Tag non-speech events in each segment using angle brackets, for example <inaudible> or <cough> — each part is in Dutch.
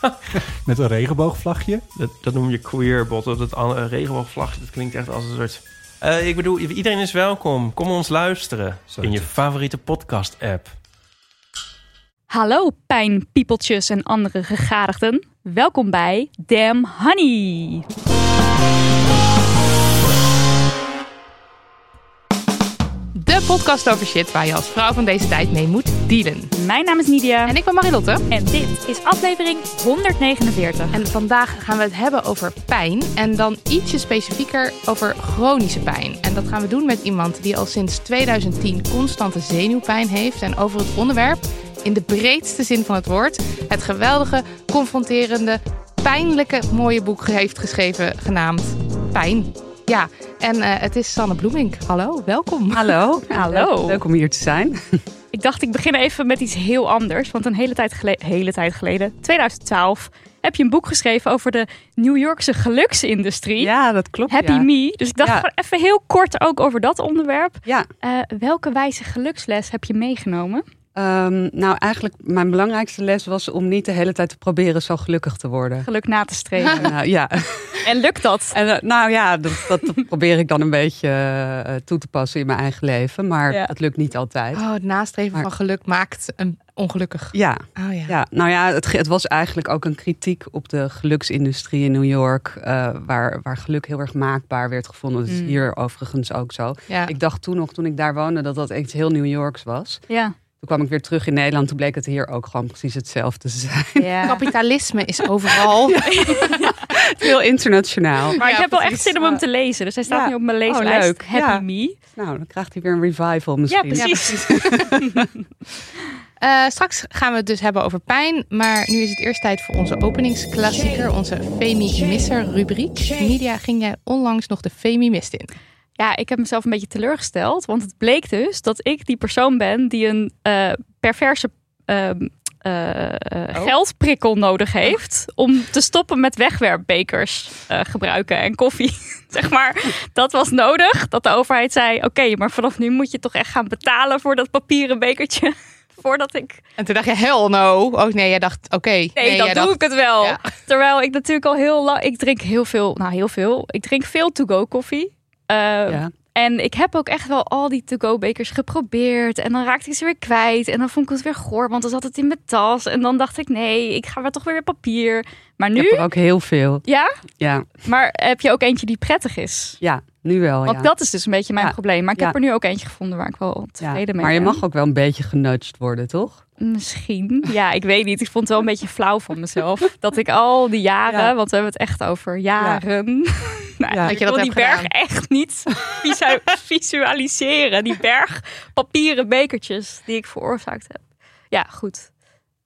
<laughs> met een regenboogvlagje. Dat, dat noem je queerbot. Dat uh, regenboogvlagje, dat klinkt echt als een soort... Eh, ik bedoel, iedereen is welkom. Kom ons luisteren Zo. in je favoriete podcast-app. Hallo pijnpiepeltjes en andere gegadigden. Welkom bij Damn Honey. De podcast over shit waar je als vrouw van deze tijd mee moet dealen. Mijn naam is Nidia En ik ben Marilotte. en dit is aflevering 149. En vandaag gaan we het hebben over pijn. En dan ietsje specifieker over chronische pijn. En dat gaan we doen met iemand die al sinds 2010 constante zenuwpijn heeft. En over het onderwerp, in de breedste zin van het woord, het geweldige, confronterende, pijnlijke mooie boek heeft geschreven genaamd Pijn. Ja, en eh, het is Sanne Bloemink. Hallo, welkom. Hallo. <laughs> Hallo. Leuk om hier te zijn. <laughs> Ik dacht, ik begin even met iets heel anders. Want een hele tijd, gele- hele tijd geleden, 2012, heb je een boek geschreven over de New Yorkse geluksindustrie. Ja, dat klopt. Happy ja. Me. Dus ik dacht Ja. even heel kort ook over dat onderwerp. Ja, Eh, welke wijze geluksles heb je meegenomen? Ehm, nou eigenlijk mijn belangrijkste les was om niet de hele tijd te proberen zo gelukkig te worden. Geluk na te streven. <laughs> nou, ja, en lukt dat? en, eh, nou ja, dat, dat probeer ik dan een beetje eh, toe te passen in mijn eigen leven. Maar Ja. het lukt niet altijd. Oh, het nastreven Maar- van geluk maakt een ongelukkig. Ja, Oh ja. ja, nou ja, het, het was eigenlijk ook een kritiek op de geluksindustrie in New York. eh, waar, waar geluk heel erg maakbaar werd gevonden. Dat is Mm. hier overigens ook zo. Ja. Ik dacht toen nog, toen ik daar woonde, dat dat echt heel New Yorks was. Ja. Toen kwam ik weer terug in Nederland. Toen bleek het hier ook gewoon precies hetzelfde te zijn. ja. Kapitalisme is overal. <laughs> Heel internationaal. Maar ik Ja, heb wel echt zin om hem te lezen. Dus hij staat Ja. nu op mijn Oh, leeslijst. leuk. Happy Ja. Me. Nou, dan krijgt hij weer een revival Ja, misschien. precies. <laughs> Eh, straks gaan we het dus hebben over pijn. Maar nu is het eerst tijd voor onze openingsklassieker. Onze Femi Misser rubriek. Media ging jij onlangs nog de Femi Mist in. Ja, ik heb mezelf een beetje teleurgesteld. Want het bleek dus dat ik die persoon ben die een eh, perverse ehm, eh, eh, Oh. geldprikkel nodig heeft. Om te stoppen met wegwerpbekers gebruiken en koffie. <laughs> zeg maar, dat was nodig. Dat de overheid zei, oké, maar vanaf nu moet je toch echt gaan betalen voor dat papieren bekertje. <laughs> Voordat ik <laughs> En toen dacht je, hell no. Oh nee, jij dacht, oké. Nee, dan jij doe dacht, ik het wel. Ja. Terwijl ik natuurlijk al heel lang... Ik drink heel veel, nou heel veel. Ik drink veel to-go koffie. Eh, Ja. En ik heb ook echt wel al die to-go bekers geprobeerd. En dan raakte ik ze weer kwijt. En dan vond ik het weer goor, want dan zat het in mijn tas. En dan dacht ik, nee, ik ga weer toch weer papier. Maar Ik nu, heb er ook heel veel. ja? Ja, Maar heb je ook eentje die prettig is? ja nu wel. Want ja. dat is dus een beetje mijn Ja. probleem. Maar ik heb er nu ook eentje gevonden waar ik wel tevreden mee Maar je ben. mag ook wel een beetje genudged worden, toch? Misschien. Ja, ik weet niet. Ik vond het wel een beetje flauw van mezelf. <laughs> Dat ik al die jaren, Ja. want we hebben het echt over jaren. <laughs> nou, Ja. Dat je dat die berg gedaan. echt niet <laughs> visu- visualiseren. Die berg papieren bekertjes die ik veroorzaakt heb. Ja, goed.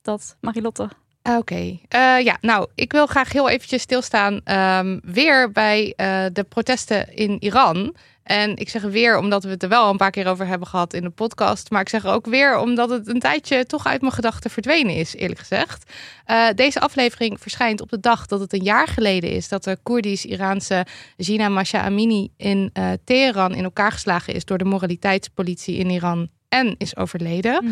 Dat, Marilotte. Oké. Eh, ja, nou, ik wil graag heel eventjes stilstaan ehm, weer bij eh, de protesten in Iran. En ik zeg weer omdat we het er wel een paar keer over hebben gehad in de podcast. Maar ik zeg ook weer omdat het een tijdje toch uit mijn gedachten verdwenen is, eerlijk gezegd. Eh, deze aflevering verschijnt op de dag dat het een jaar geleden is dat de Koerdisch-Iraanse Gina Masha Amini in eh, Teheran in elkaar geslagen is door de moraliteitspolitie in Iran en is overleden.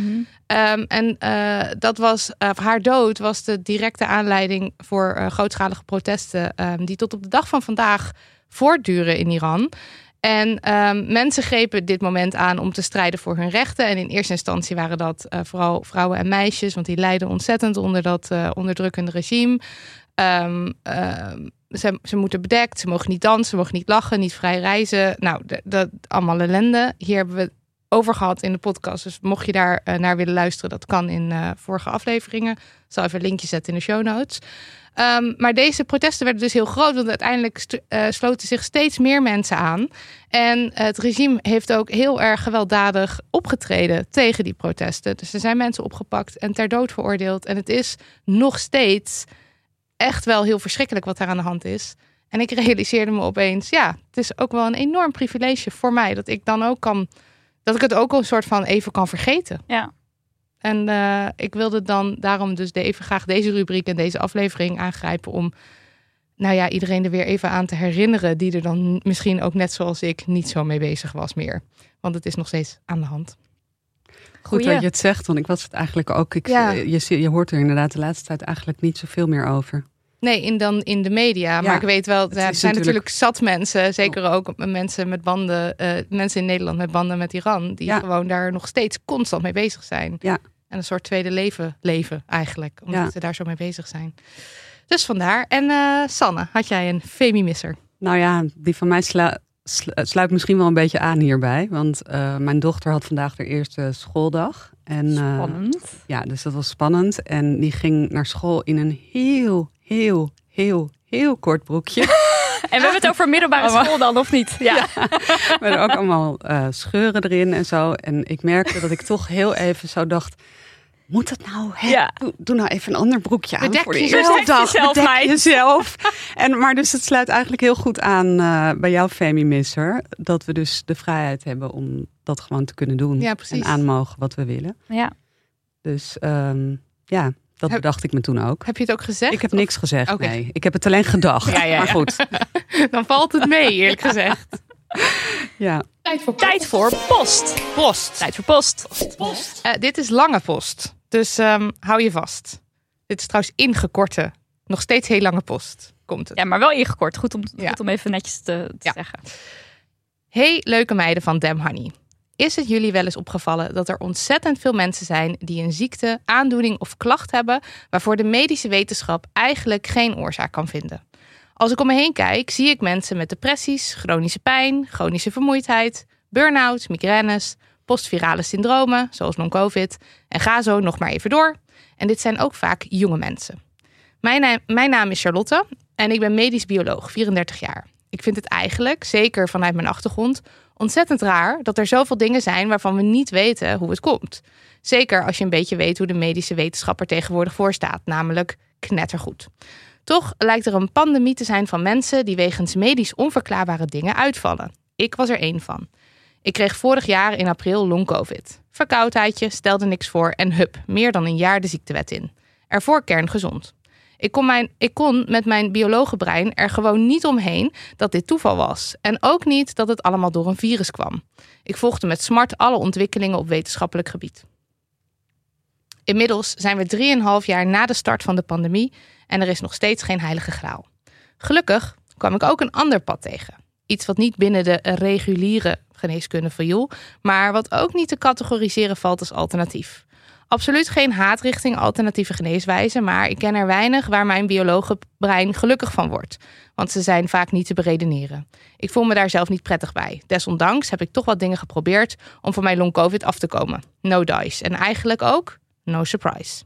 Ehm, en eh, dat was, eh, haar dood was de directe aanleiding voor eh, grootschalige protesten ehm, die tot op de dag van vandaag voortduren in Iran. En ehm, mensen grepen dit moment aan om te strijden voor hun rechten. En in eerste instantie waren dat vooral vrouwen en meisjes, want die lijden ontzettend onder dat onderdrukkende regime. Ze, ze moeten bedekt, ze mogen niet dansen, ze mogen niet lachen, niet vrij reizen. Nou, dat allemaal ellende. Hier hebben we over gehad in de podcast. Dus mocht je daar eh, naar willen luisteren, dat kan in eh, vorige afleveringen. Ik zal even een linkje zetten in de show notes. Ehm, maar deze protesten werden dus heel groot, want uiteindelijk eh, sloten zich steeds meer mensen aan. En het regime heeft ook heel erg gewelddadig opgetreden tegen die protesten. Dus er zijn mensen opgepakt en ter dood veroordeeld. En het is nog steeds echt wel heel verschrikkelijk wat daar aan de hand is. En ik realiseerde me opeens, ja, het is ook wel een enorm privilege voor mij dat ik dan ook kan, dat ik het ook een soort van even kan vergeten. Ja. En eh, ik wilde dan daarom dus de, even graag deze rubriek en deze aflevering aangrijpen om, nou ja, iedereen er weer even aan te herinneren die er dan misschien ook net zoals ik niet zo mee bezig was meer. Want het is nog steeds aan de hand. Goed Goeie. dat je het zegt, want ik was het eigenlijk ook. Ik, Ja. je, zie- je hoort er inderdaad de laatste tijd eigenlijk niet zoveel meer over. Nee, in, dan in de media. Maar ik weet wel, ja, er zijn natuurlijk- natuurlijk zat mensen, zeker ook mensen met banden, eh, mensen in Nederland met banden met Iran, die Ja. gewoon daar nog steeds constant mee bezig zijn. Ja. En een soort tweede leven leven eigenlijk, omdat ze daar zo mee bezig zijn. Dus vandaar. En eh, Sanne, had jij een Femi-misser? Nou ja, die van mij sla- sl- sluit misschien wel een beetje aan hierbij. Want eh, mijn dochter had vandaag haar eerste schooldag. En, eh, Spannend. ja, dus dat was spannend. En die ging naar school in een heel, heel, heel, heel kort broekje. <laughs> En we hebben het over middelbare school dan, of niet? <laughs> Ja. <laughs> Met ook allemaal eh, scheuren erin en zo. En ik merkte dat ik toch heel even zo dacht... Moet dat nou? Hè? Ja. Doe, doe nou even een ander broekje aan Bedek voor de eerste dag. jezelf, Bedek jezelf. En, maar dus het sluit eigenlijk heel goed aan eh, bij jouw Femi-misser. Dat we dus de vrijheid hebben om dat gewoon te kunnen doen. Ja, precies. En aanmogen wat we willen. ja. Dus ehm, ja, dat Heb- bedacht ik me toen ook. Heb je het ook gezegd? Ik heb niks gezegd, Oké. nee. Ik heb het alleen gedacht. Ja, ja, Maar goed, <laughs> Dan valt het mee, eerlijk gezegd. ja. Tijd voor Tijd voor post. post. Tijd voor post. Eh, dit is lange post, dus ehm, hou je vast. Dit is trouwens ingekorte, nog steeds heel lange post. Komt het. Ja, maar wel ingekort. Goed om, Ja. goed om even netjes te, te Ja. zeggen. Hey leuke meiden van Dem Honey. Is het jullie wel eens opgevallen dat er ontzettend veel mensen zijn die een ziekte, aandoening of klacht hebben waarvoor de medische wetenschap eigenlijk geen oorzaak kan vinden? Als ik om me heen kijk, zie ik mensen met depressies, chronische pijn, chronische vermoeidheid, burn-out, migraines, postvirale syndromen zoals long-covid en ga zo nog maar even door. En dit zijn ook vaak jonge mensen. Mijn mijn naam is Charlotte en ik ben medisch bioloog, 34 jaar. Ik vind het eigenlijk, zeker vanuit mijn achtergrond, ontzettend raar dat er zoveel dingen zijn waarvan we niet weten hoe het komt. Zeker als je een beetje weet hoe de medische wetenschap er tegenwoordig voor staat, namelijk knettergoed. Toch lijkt er een pandemie te zijn van mensen die wegens medisch onverklaarbare dingen uitvallen. Ik was er één van. Ik kreeg vorig jaar in april long-covid. Verkoudheidje, stelde niks voor en hup, meer dan een jaar de ziektewet in. Ervoor kerngezond. Ik kon, mijn, ik kon met mijn biologenbrein er gewoon niet omheen dat dit toeval was. En ook niet dat het allemaal door een virus kwam. Ik volgde met smart alle ontwikkelingen op wetenschappelijk gebied. Inmiddels zijn we 3,5 jaar na de start van de pandemie en er is nog steeds geen heilige graal. Gelukkig kwam ik ook een ander pad tegen. Iets wat niet binnen de reguliere geneeskunde viel, maar wat ook niet te categoriseren valt als alternatief. Absoluut geen haat richting alternatieve geneeswijzen, maar ik ken er weinig waar mijn biologenbrein gelukkig van wordt. Want ze zijn vaak niet te beredeneren. Ik voel me daar zelf niet prettig bij. Desondanks heb ik toch wat dingen geprobeerd om van mijn long-covid af te komen. No dice. En eigenlijk ook no surprise.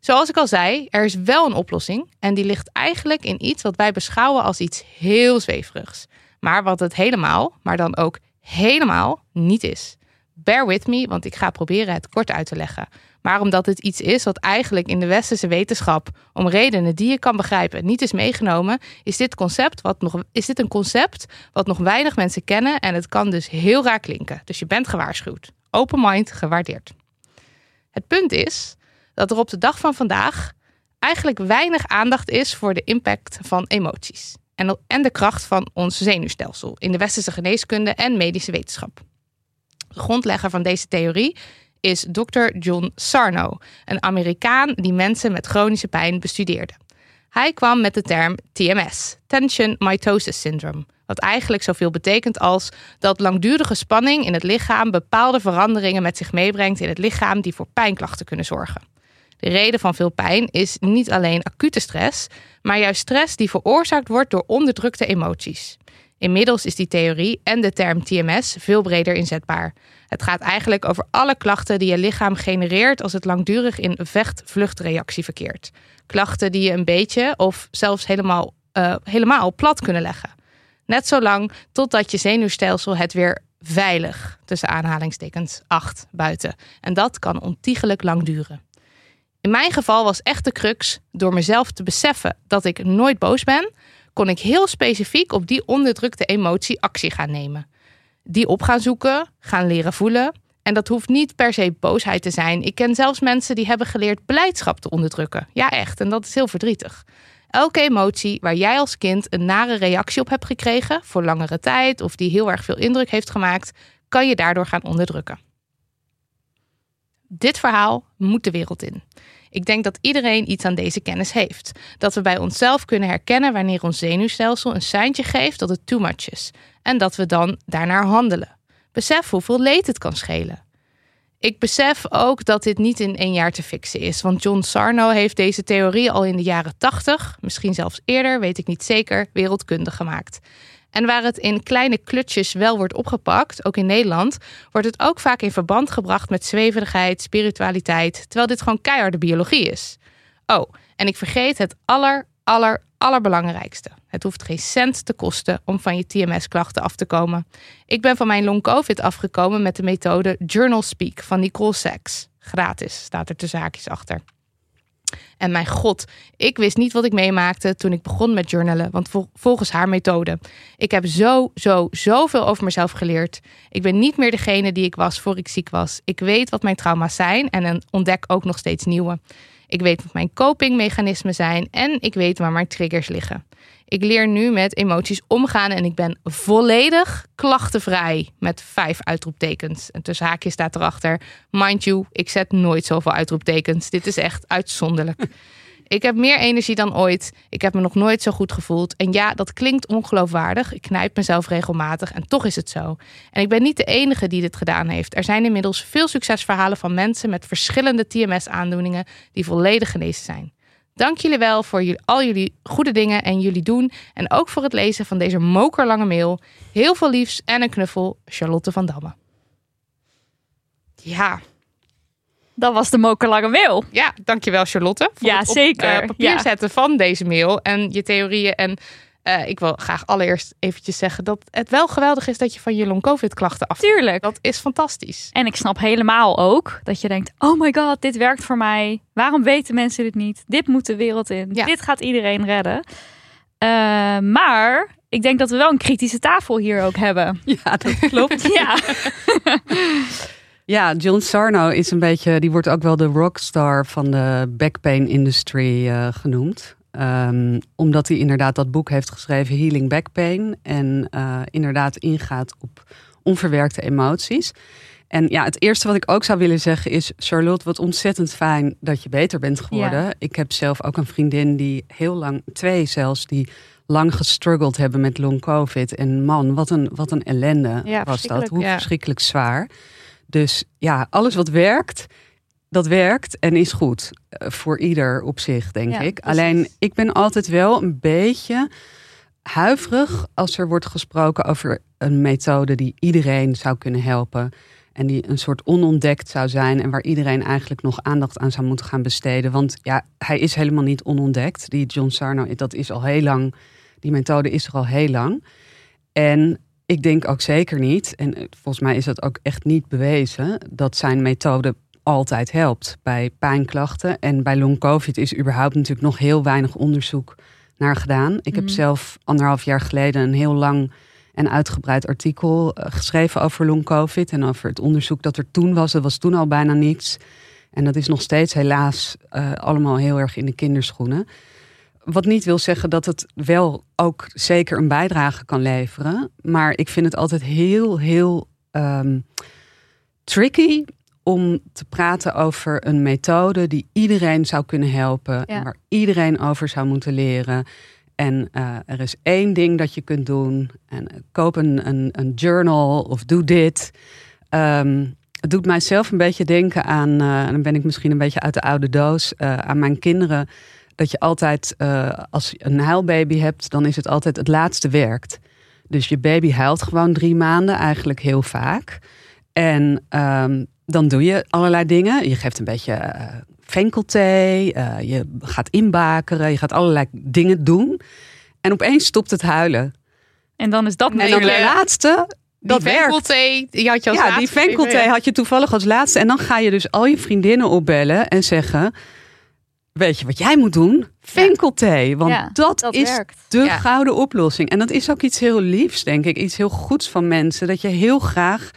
Zoals ik al zei, er is wel een oplossing. En die ligt eigenlijk in iets wat wij beschouwen als iets heel zweverigs. Maar wat het helemaal, maar dan ook helemaal niet is. Bear with me, want ik ga proberen het kort uit te leggen. Maar omdat het iets is wat eigenlijk in de westerse wetenschap, om redenen die je kan begrijpen, niet is meegenomen, is dit, concept wat nog, is dit een concept wat nog weinig mensen kennen en het kan dus heel raar klinken. Dus je bent gewaarschuwd. Open mind gewaardeerd. Het punt is dat er op de dag van vandaag eigenlijk weinig aandacht is voor de impact van emoties en, en de kracht van ons zenuwstelsel in de westerse geneeskunde en medische wetenschap. De grondlegger van deze theorie is Dr. John Sarno, een Amerikaan die mensen met chronische pijn bestudeerde. Hij kwam met de term TMS, Tension Mitosis Syndrome, wat eigenlijk zoveel betekent als dat langdurige spanning in het lichaam bepaalde veranderingen met zich meebrengt in het lichaam die voor pijnklachten kunnen zorgen. De reden van veel pijn is niet alleen acute stress, maar juist stress die veroorzaakt wordt door onderdrukte emoties. Inmiddels is die theorie en de term TMS veel breder inzetbaar. Het gaat eigenlijk over alle klachten die je lichaam genereert als het langdurig in vecht-vluchtreactie verkeert. Klachten die je een beetje of zelfs helemaal, eh, helemaal plat kunnen leggen. Net zolang totdat je zenuwstelsel het weer veilig, tussen aanhalingstekens, acht buiten. En dat kan ontiegelijk lang duren. In mijn geval was echt de crux door mezelf te beseffen dat ik nooit boos ben, kon ik heel specifiek op die onderdrukte emotie actie gaan nemen. Die op gaan zoeken, gaan leren voelen. En dat hoeft niet per se boosheid te zijn. Ik ken zelfs mensen die hebben geleerd blijdschap te onderdrukken. Ja, echt. En dat is heel verdrietig. Elke emotie waar jij als kind een nare reactie op hebt gekregen voor langere tijd of die heel erg veel indruk heeft gemaakt, kan je daardoor gaan onderdrukken. Dit verhaal moet de wereld in. Ik denk dat iedereen iets aan deze kennis heeft. Dat we bij onszelf kunnen herkennen wanneer ons zenuwstelsel een seintje geeft dat het too much is. En dat we dan daarnaar handelen. Besef hoeveel leed het kan schelen. Ik besef ook dat dit niet in één jaar te fixen is. Want John Sarno heeft deze theorie al in de jaren 80, misschien zelfs eerder, weet ik niet zeker, wereldkundig gemaakt. En waar het in kleine klutjes wel wordt opgepakt, ook in Nederland, wordt het ook vaak in verband gebracht met zweverigheid, spiritualiteit, terwijl dit gewoon keiharde biologie is. Oh, en ik vergeet het aller, aller, allerbelangrijkste. Het hoeft geen cent te kosten om van je TMS-klachten af te komen. Ik ben van mijn long-covid afgekomen met de methode Journal Speak van Nicole Sachs. Gratis staat er te zaakjes achter. En mijn god, ik wist niet wat ik meemaakte toen ik begon met journalen, want volgens haar methode. Ik heb zo, zo, zoveel over mezelf geleerd. Ik ben niet meer degene die ik was voor ik ziek was. Ik weet wat mijn trauma's zijn en ontdek ook nog steeds nieuwe. Ik weet wat mijn copingmechanismen zijn en ik weet waar mijn triggers liggen. Ik leer nu met emoties omgaan en ik ben volledig klachtenvrij met vijf uitroeptekens. En tussen haakjes staat erachter, mind you, ik zet nooit zoveel uitroeptekens. Dit is echt uitzonderlijk. <laughs> Ik heb meer energie dan ooit. Ik heb me nog nooit zo goed gevoeld. En ja, dat klinkt ongeloofwaardig. Ik knijp mezelf regelmatig en toch is het zo. En ik ben niet de enige die dit gedaan heeft. Er zijn inmiddels veel succesverhalen van mensen met verschillende TMS-aandoeningen die volledig genezen zijn. Dank jullie wel voor jullie, al jullie goede dingen en jullie doen. En ook voor het lezen van deze mokerlange mail. Heel veel liefs en een knuffel, Charlotte van Damme. Ja, dat was de mokerlange mail. Ja, dankjewel Charlotte. Voor ja, het op, zeker. Uh, papier zetten van deze mail en je theorieën. En uh, ik wil graag allereerst eventjes zeggen dat het wel geweldig is dat je van je long-covid klachten af. Tuurlijk. Dat is fantastisch. En ik snap helemaal ook dat je denkt, oh my god, dit werkt voor mij. Waarom weten mensen dit niet? Dit moet de wereld in. Ja. Dit gaat iedereen redden. Uh, maar ik denk dat we wel een kritische tafel hier ook hebben. <laughs> Ja, dat klopt. <laughs> ja. Ja, John Sarno is een beetje, die wordt ook wel de rockstar van de backpain-industrie uh, genoemd. Um, omdat hij inderdaad dat boek heeft geschreven, Healing Backpain. En uh, inderdaad ingaat op onverwerkte emoties. En ja, het eerste wat ik ook zou willen zeggen is: Charlotte, wat ontzettend fijn dat je beter bent geworden. Ja. Ik heb zelf ook een vriendin die heel lang, twee zelfs, die lang gestruggeld hebben met long COVID. En man, wat een, wat een ellende ja, was dat. Hoe ja. verschrikkelijk zwaar. Dus ja, alles wat werkt, dat werkt en is goed. Eh, voor ieder op zich, denk ik. Alleen, ik ben altijd wel een beetje huiverig als er wordt gesproken over een methode die iedereen zou kunnen helpen. En die een soort onontdekt zou zijn en waar iedereen eigenlijk nog aandacht aan zou moeten gaan besteden. Want ja, hij is helemaal niet onontdekt. Die John Sarno, dat is al heel lang. Die methode is er al heel lang. En ik denk ook zeker niet, en volgens mij is dat ook echt niet bewezen, dat zijn methode altijd helpt bij pijnklachten. En bij long COVID is überhaupt natuurlijk nog heel weinig onderzoek naar gedaan. Ik heb Mhm. zelf anderhalf jaar geleden een heel lang en uitgebreid artikel eh, geschreven over long COVID en over het onderzoek dat er toen was. Er was toen al bijna niets. En dat is nog steeds helaas eh, allemaal heel erg in de kinderschoenen. Wat niet wil zeggen dat het wel ook zeker een bijdrage kan leveren. Maar ik vind het altijd heel, heel ehm, tricky om te praten over een methode die iedereen zou kunnen helpen. Ja. En waar iedereen over zou moeten leren. En eh, er is één ding dat je kunt doen. En eh, koop een, een, een journal of doe dit. Ehm, het doet mij zelf een beetje denken aan, en dan ben ik misschien een beetje uit de oude doos, aan mijn kinderen. Dat je altijd, als je een huilbaby hebt, dan is het altijd het laatste werkt. Dus je baby huilt gewoon drie maanden, eigenlijk heel vaak. En ehm, dan doe je allerlei dingen. Je geeft een beetje eh venkelthee, eh, je gaat inbakeren, je gaat allerlei dingen doen. En opeens stopt het huilen. En dan is dat En dan de laatste, dat die werkt. venkelthee, die had je als Ja, laatste die venkelthee had je toevallig als laatste. En dan ga je dus al je vriendinnen opbellen en zeggen... weet je wat jij moet doen? Vinkelthee. Want Ja, dat, dat is werkt. de Ja. gouden oplossing. En dat is ook iets heel liefs, denk ik. Iets heel goeds van mensen. Dat je heel graag,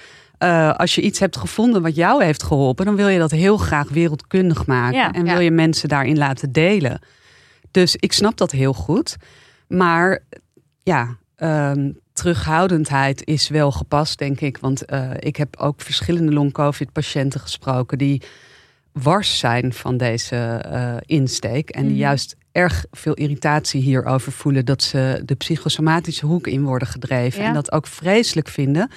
eh, als je iets hebt gevonden wat jou heeft geholpen, dan wil je dat heel graag wereldkundig maken. Ja. en wil je mensen daarin laten delen. Dus ik snap dat heel goed. Maar ja, ehm, terughoudendheid is wel gepast, denk ik. Want eh, ik heb ook verschillende long-covid-patiënten gesproken die wars zijn van deze eh, insteek. En die Mhm. juist erg veel irritatie hierover voelen dat ze de psychosomatische hoek in worden gedreven. Ja. En dat ook vreselijk vinden.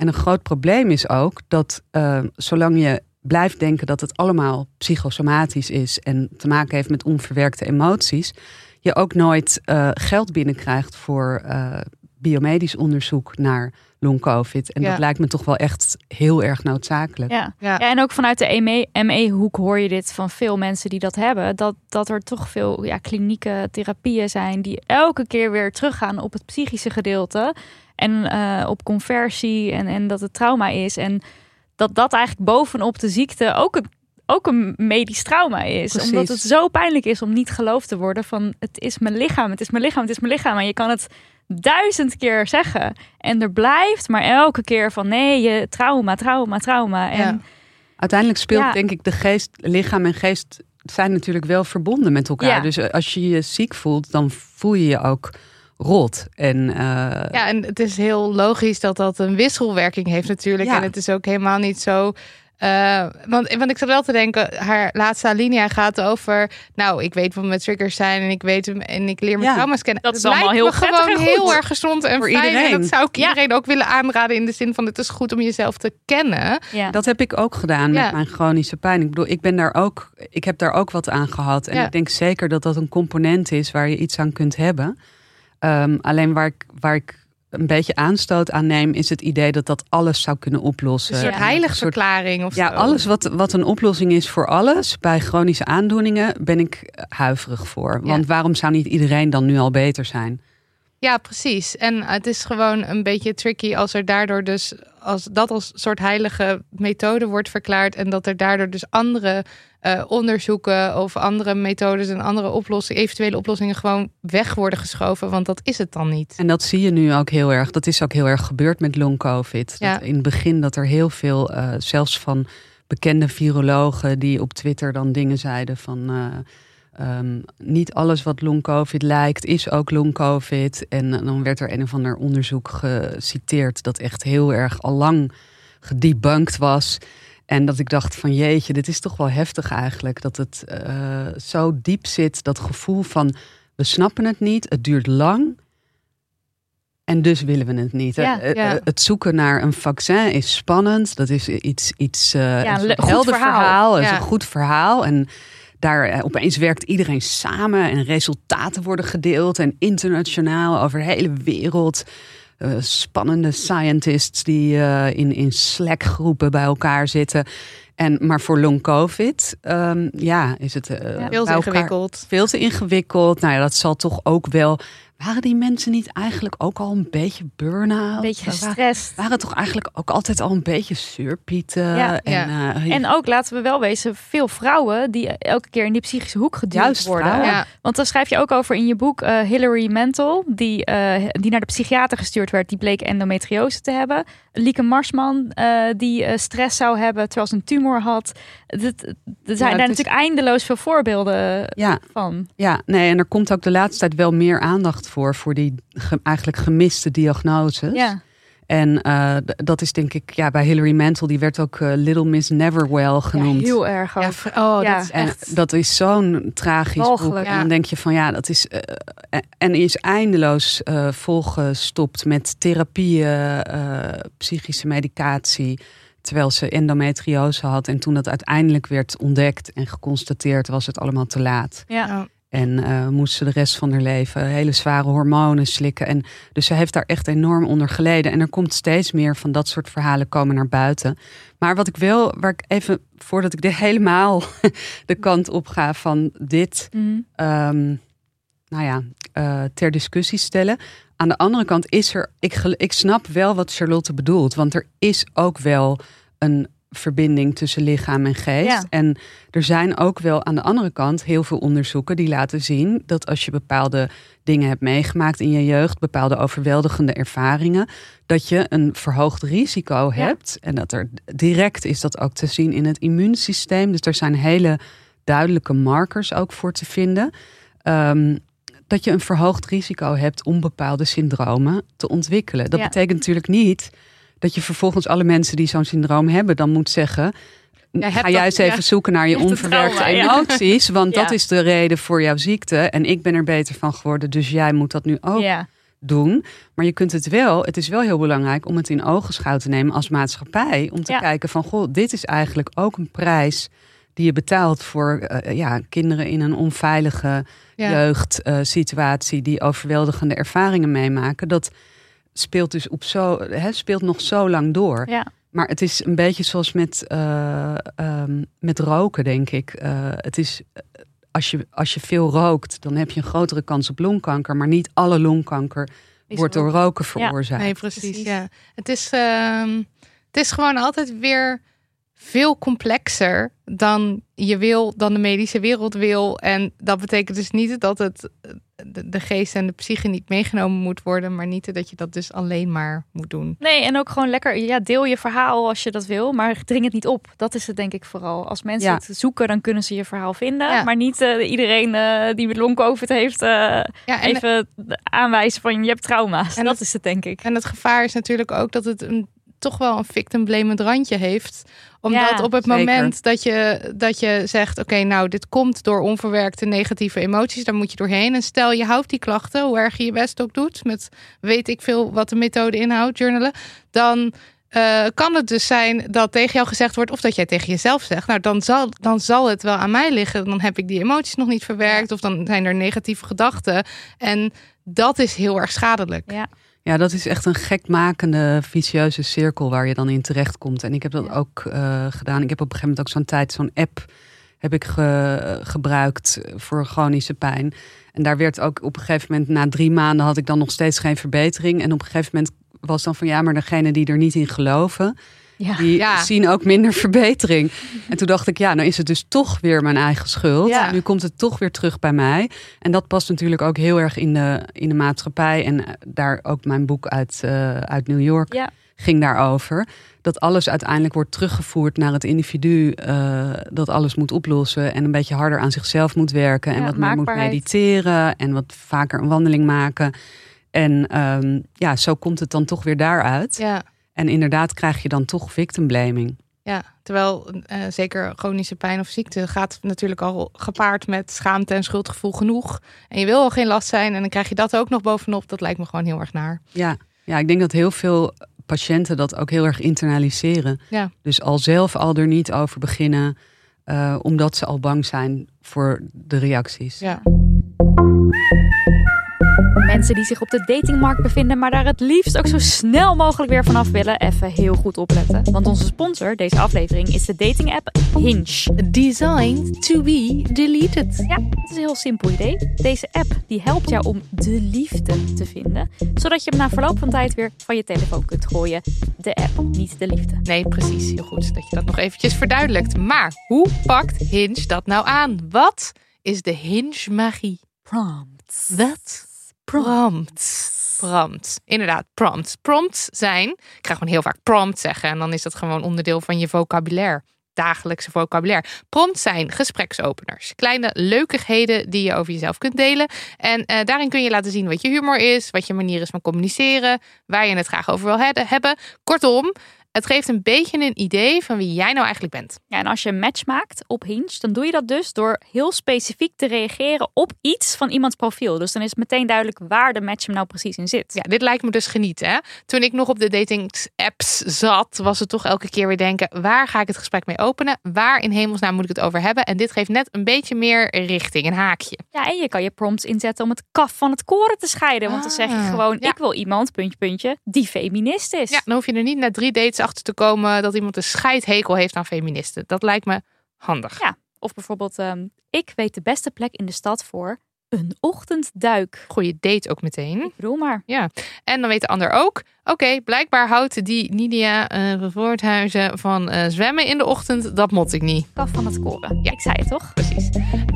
En een groot probleem is ook dat eh, zolang je blijft denken dat het allemaal psychosomatisch is en te maken heeft met onverwerkte emoties, je ook nooit eh, geld binnenkrijgt voor eh, biomedisch onderzoek naar long-covid. En Ja. dat lijkt me toch wel echt heel erg noodzakelijk. Ja. Ja. Ja, en ook vanuit de ME-hoek hoor je dit van veel mensen die dat hebben. Dat, dat er toch veel ja, klinieke therapieën zijn die elke keer weer teruggaan op het psychische gedeelte. En eh, op conversie en, en dat het trauma is. En dat dat eigenlijk bovenop de ziekte ook een, ook een medisch trauma is. Precies. Omdat het zo pijnlijk is om niet geloofd te worden van het is mijn lichaam, het is mijn lichaam, het is mijn lichaam. En je kan het duizend keer zeggen. En er blijft maar elke keer van nee, je trauma, trauma, trauma. En Ja. Uiteindelijk speelt Ja. denk ik de geest, lichaam en geest zijn natuurlijk wel verbonden met elkaar. Ja. Dus als je je ziek voelt, dan voel je je ook rot. En eh, Ja, en het is heel logisch dat dat een wisselwerking heeft natuurlijk. Ja. En het is ook helemaal niet zo... eh, want, want ik zat wel te denken, haar laatste alinea gaat over... Nou, ik weet wat mijn triggers zijn en ik weet hem en ik leer mijn Ja, trauma's kennen. dat is allemaal lijkt heel me gewoon heel erg gezond en Voor fijn. En iedereen. dat zou ik Ja. iedereen ook willen aanraden in de zin van... het is goed om jezelf te kennen. ja. dat heb ik ook gedaan Ja. met mijn chronische pijn. Ik bedoel, ik ben daar ook, ik heb daar ook wat aan gehad. En Ja. ik denk zeker dat dat een component is waar je iets aan kunt hebben. Ehm, alleen waar ik, waar ik een beetje aanstoot aan neem, is het idee dat dat alles zou kunnen oplossen. Een soort Ja. heiligverklaring of Ja, alles wat, wat een oplossing is voor alles bij chronische aandoeningen, ben ik huiverig voor. Want waarom zou niet iedereen dan nu al beter zijn? Ja, precies. En het is gewoon een beetje tricky als er daardoor dus als dat als soort heilige methode wordt verklaard en dat er daardoor dus andere eh, onderzoeken of andere methodes en andere oplossingen, eventuele oplossingen gewoon weg worden geschoven, want dat is het dan niet. En dat zie je nu ook heel erg. Dat is ook heel erg gebeurd met long covid. Ja. Dat in het begin dat er heel veel, eh, zelfs van bekende virologen die op Twitter dan dingen zeiden van eh, ehm, niet alles wat long covid lijkt is ook long covid. En eh, dan werd er een of ander onderzoek geciteerd dat echt heel erg al lang gedebunked was. En dat ik dacht van jeetje, dit is toch wel heftig eigenlijk. Dat het eh, zo diep zit, dat gevoel van we snappen het niet, het duurt lang. En dus willen we het niet. Ja, Eh, ja. Het zoeken naar een vaccin is spannend. Dat is iets, iets Ja, een goed helder verhaal. verhaal. Is een goed verhaal. En daar eh, opeens werkt iedereen samen en resultaten worden gedeeld. En internationaal over de hele wereld. eh, spannende scientists die eh, in, in Slack-groepen bij elkaar zitten. En, maar voor long covid, ehm, ja, is het Ja. Veel te elkaar ingewikkeld. veel te ingewikkeld. Nou ja, dat zal toch ook wel. Waren die mensen niet eigenlijk ook al een beetje burn-out? Een beetje gestrest. Waren toch eigenlijk ook altijd al een beetje surpieten? Ja. en, Ja. eh, En ook, laten we wel wezen, veel vrouwen die elke keer in die psychische hoek geduwd Juist worden. Ja, Want daar schrijf je ook over in je boek eh, Hillary Mantel, die, eh, die naar de psychiater gestuurd werd, die bleek endometriose te hebben. Lieke Marsman, eh, die eh, stress zou hebben terwijl ze een tumor had. Er zijn daar is- natuurlijk eindeloos veel voorbeelden ja, van. ja, nee, en er komt ook de laatste tijd wel meer aandacht voor, voor die ge- eigenlijk gemiste diagnoses. Ja, En eh, d- dat is denk ik, ja, bij Hillary Mantel, die werd ook eh, Little Miss Neverwell ja genoemd. heel erg ook. ja, oh, Ja. dat is En echt. dat is zo'n tragisch boek. Walgelijk. En Ja. dan denk je van ja, dat is. eh, en is eindeloos eh, volgestopt met therapieën, eh, psychische medicatie. Terwijl ze endometriose had. En toen dat uiteindelijk werd ontdekt en geconstateerd, was het allemaal te laat. Ja. En eh, moest ze de rest van haar leven hele zware hormonen slikken. En dus ze heeft daar echt enorm onder geleden. En er komt steeds meer van dat soort verhalen komen naar buiten. Maar wat ik wil, waar ik even, voordat ik dit <laughs> helemaal de kant op ga van dit, Mhm. ehm, nou ja, eh, ter discussie stellen. Aan de andere kant is er, ik, ik snap wel wat Charlotte bedoelt. Want er is ook wel een verbinding tussen lichaam en geest. Ja. En er zijn ook wel aan de andere kant heel veel onderzoeken die laten zien dat als je bepaalde dingen hebt meegemaakt in je jeugd, bepaalde overweldigende ervaringen, dat je een verhoogd risico Ja. hebt. En dat er direct is dat ook te zien in het immuunsysteem. Dus er zijn hele duidelijke markers ook voor te vinden. Ehm, dat je een verhoogd risico hebt om bepaalde syndromen te ontwikkelen. Dat Ja. betekent natuurlijk niet dat je vervolgens alle mensen die zo'n syndroom hebben, dan moet zeggen. Ga dat- eens even ja. zoeken naar je onverwerkte trauma, ja. emoties. Want <laughs> dat is de reden voor jouw ziekte. En ik ben er beter van geworden. Dus jij moet dat nu ook doen. Maar je kunt het wel, het is wel heel belangrijk om het in ogenschouw te nemen als maatschappij. Om te kijken van, goh, dit is eigenlijk ook een prijs die je betaalt voor eh, ja, kinderen in een onveilige jeugdsituatie die overweldigende ervaringen meemaken. Dat speelt dus op zo, hè, speelt nog zo lang door. Ja. Maar het is een beetje zoals met, eh, ehm, met roken, denk ik. Eh, het is, eh, als, je, als je veel rookt, dan heb je een grotere kans op longkanker. Maar niet alle longkanker Is wordt door roken veroorzaakt. Nee, precies. Precies. Ja. Het, is, ehm, het is gewoon altijd weer veel complexer dan je wil, dan de medische wereld wil. En dat betekent dus niet dat het de, de geest en de psyche niet meegenomen moet worden, maar niet dat je dat dus alleen maar moet doen. Nee, en ook gewoon lekker, ja, deel je verhaal als je dat wil, maar dring het niet op. Dat is het denk ik vooral. Als mensen Ja. het zoeken, dan kunnen ze je verhaal vinden. Ja. Maar niet eh, iedereen eh, die met long-covid heeft, eh, Ja, en, even aanwijzen van je hebt trauma's. En dat dat- is het denk ik. en het gevaar is natuurlijk ook dat het een, toch wel een victim blamend randje heeft. Omdat Ja, op het zeker. moment dat je, dat je zegt, oké, nou, dit komt door onverwerkte negatieve emoties, daar moet je doorheen. En stel je houdt die klachten, hoe erg je je best ook doet, met weet ik veel wat de methode inhoudt, journalen, dan eh, kan het dus zijn dat tegen jou gezegd wordt, of dat jij tegen jezelf zegt, nou, dan zal, dan zal het wel aan mij liggen. Dan heb ik die emoties nog niet verwerkt, of dan zijn er negatieve gedachten. En dat is heel erg schadelijk. Ja. Ja, dat is echt een gekmakende, vicieuze cirkel waar je dan in terechtkomt. En ik heb dat Ja. ook eh, gedaan. Ik heb op een gegeven moment ook zo'n tijd, zo'n app heb ik ge- gebruikt voor chronische pijn. En daar werd ook op een gegeven moment, na drie maanden had ik dan nog steeds geen verbetering. En op een gegeven moment was dan van ja, maar degene die er niet in geloven, Ja. die Ja. zien ook minder verbetering. En toen dacht ik, ja, nou is het dus toch weer mijn eigen schuld. Ja. Nu komt het toch weer terug bij mij. En dat past natuurlijk ook heel erg in de, in de maatschappij. En eh, daar ook mijn boek uit, eh, uit New York Ja. ging daarover. Dat alles uiteindelijk wordt teruggevoerd naar het individu. eh, dat alles moet oplossen en een beetje harder aan zichzelf moet werken. En Ja, wat meer moet mediteren en wat vaker een wandeling maken. En ehm, ja, zo komt het dan toch weer daaruit. Ja. En inderdaad krijg je dan toch victim blaming. Ja, terwijl eh, zeker chronische pijn of ziekte gaat natuurlijk al gepaard met schaamte en schuldgevoel genoeg. En je wil al geen last zijn en dan krijg je dat ook nog bovenop. Dat lijkt me gewoon heel erg naar. Ja, ja ik denk dat heel veel patiënten dat ook heel erg internaliseren. Ja. Dus al zelf al er niet over beginnen, eh, omdat ze al bang zijn voor de reacties. Ja. Mensen die zich op de datingmarkt bevinden, maar daar het liefst ook zo snel mogelijk weer vanaf willen, even heel goed opletten. Want onze sponsor deze aflevering is de dating app Hinge. Designed to be deleted. Ja, het is een heel simpel idee. Deze app die helpt jou om de liefde te vinden, zodat je hem na verloop van tijd weer van je telefoon kunt gooien. De app, niet de liefde. Nee, precies. Heel goed dat je dat nog eventjes verduidelijkt. Maar hoe pakt Hinge dat nou aan? Wat is de Hinge-magie? Prompts. Wat? Prompts. Prompts. Inderdaad, prompts. Prompts zijn, ik ga gewoon heel vaak prompt zeggen en dan is dat gewoon onderdeel van je vocabulaire. Dagelijkse vocabulaire. Prompts zijn gespreksopeners. Kleine leukigheden die je over jezelf kunt delen. En eh, daarin kun je laten zien wat je humor is, wat je manier is van communiceren, waar je het graag over wil he- hebben. Kortom, het geeft een beetje een idee van wie jij nou eigenlijk bent. Ja, en als je een match maakt op Hinge, dan doe je dat dus door heel specifiek te reageren op iets van iemands profiel. Dus dan is het meteen duidelijk waar de match hem nou precies in zit. Ja, dit lijkt me dus genieten. Hè? Toen ik nog op de dating-apps zat, was het toch elke keer weer denken: waar ga ik het gesprek mee openen? Waar in hemelsnaam moet ik het over hebben? En dit geeft net een beetje meer richting, een haakje. Ja, en je kan je prompts inzetten om het kaf van het koren te scheiden. Want dan zeg je Ah, gewoon, ja. ik wil iemand, puntje, puntje, die feminist is. Ja, dan hoef je er niet na drie dates achter te komen dat iemand een scheidhekel heeft aan feministen. Dat lijkt me handig. Ja. Of bijvoorbeeld, ehm, ik weet de beste plek in de stad voor Een ochtendduik. Goeie date ook meteen. Ik bedoel maar. En dan weet de ander ook, oké, blijkbaar houdt die Nidia uh, Voorthuizen van eh, zwemmen in de ochtend. Dat mot ik niet. Kaf van het koren. Ja, ik zei het toch? Precies.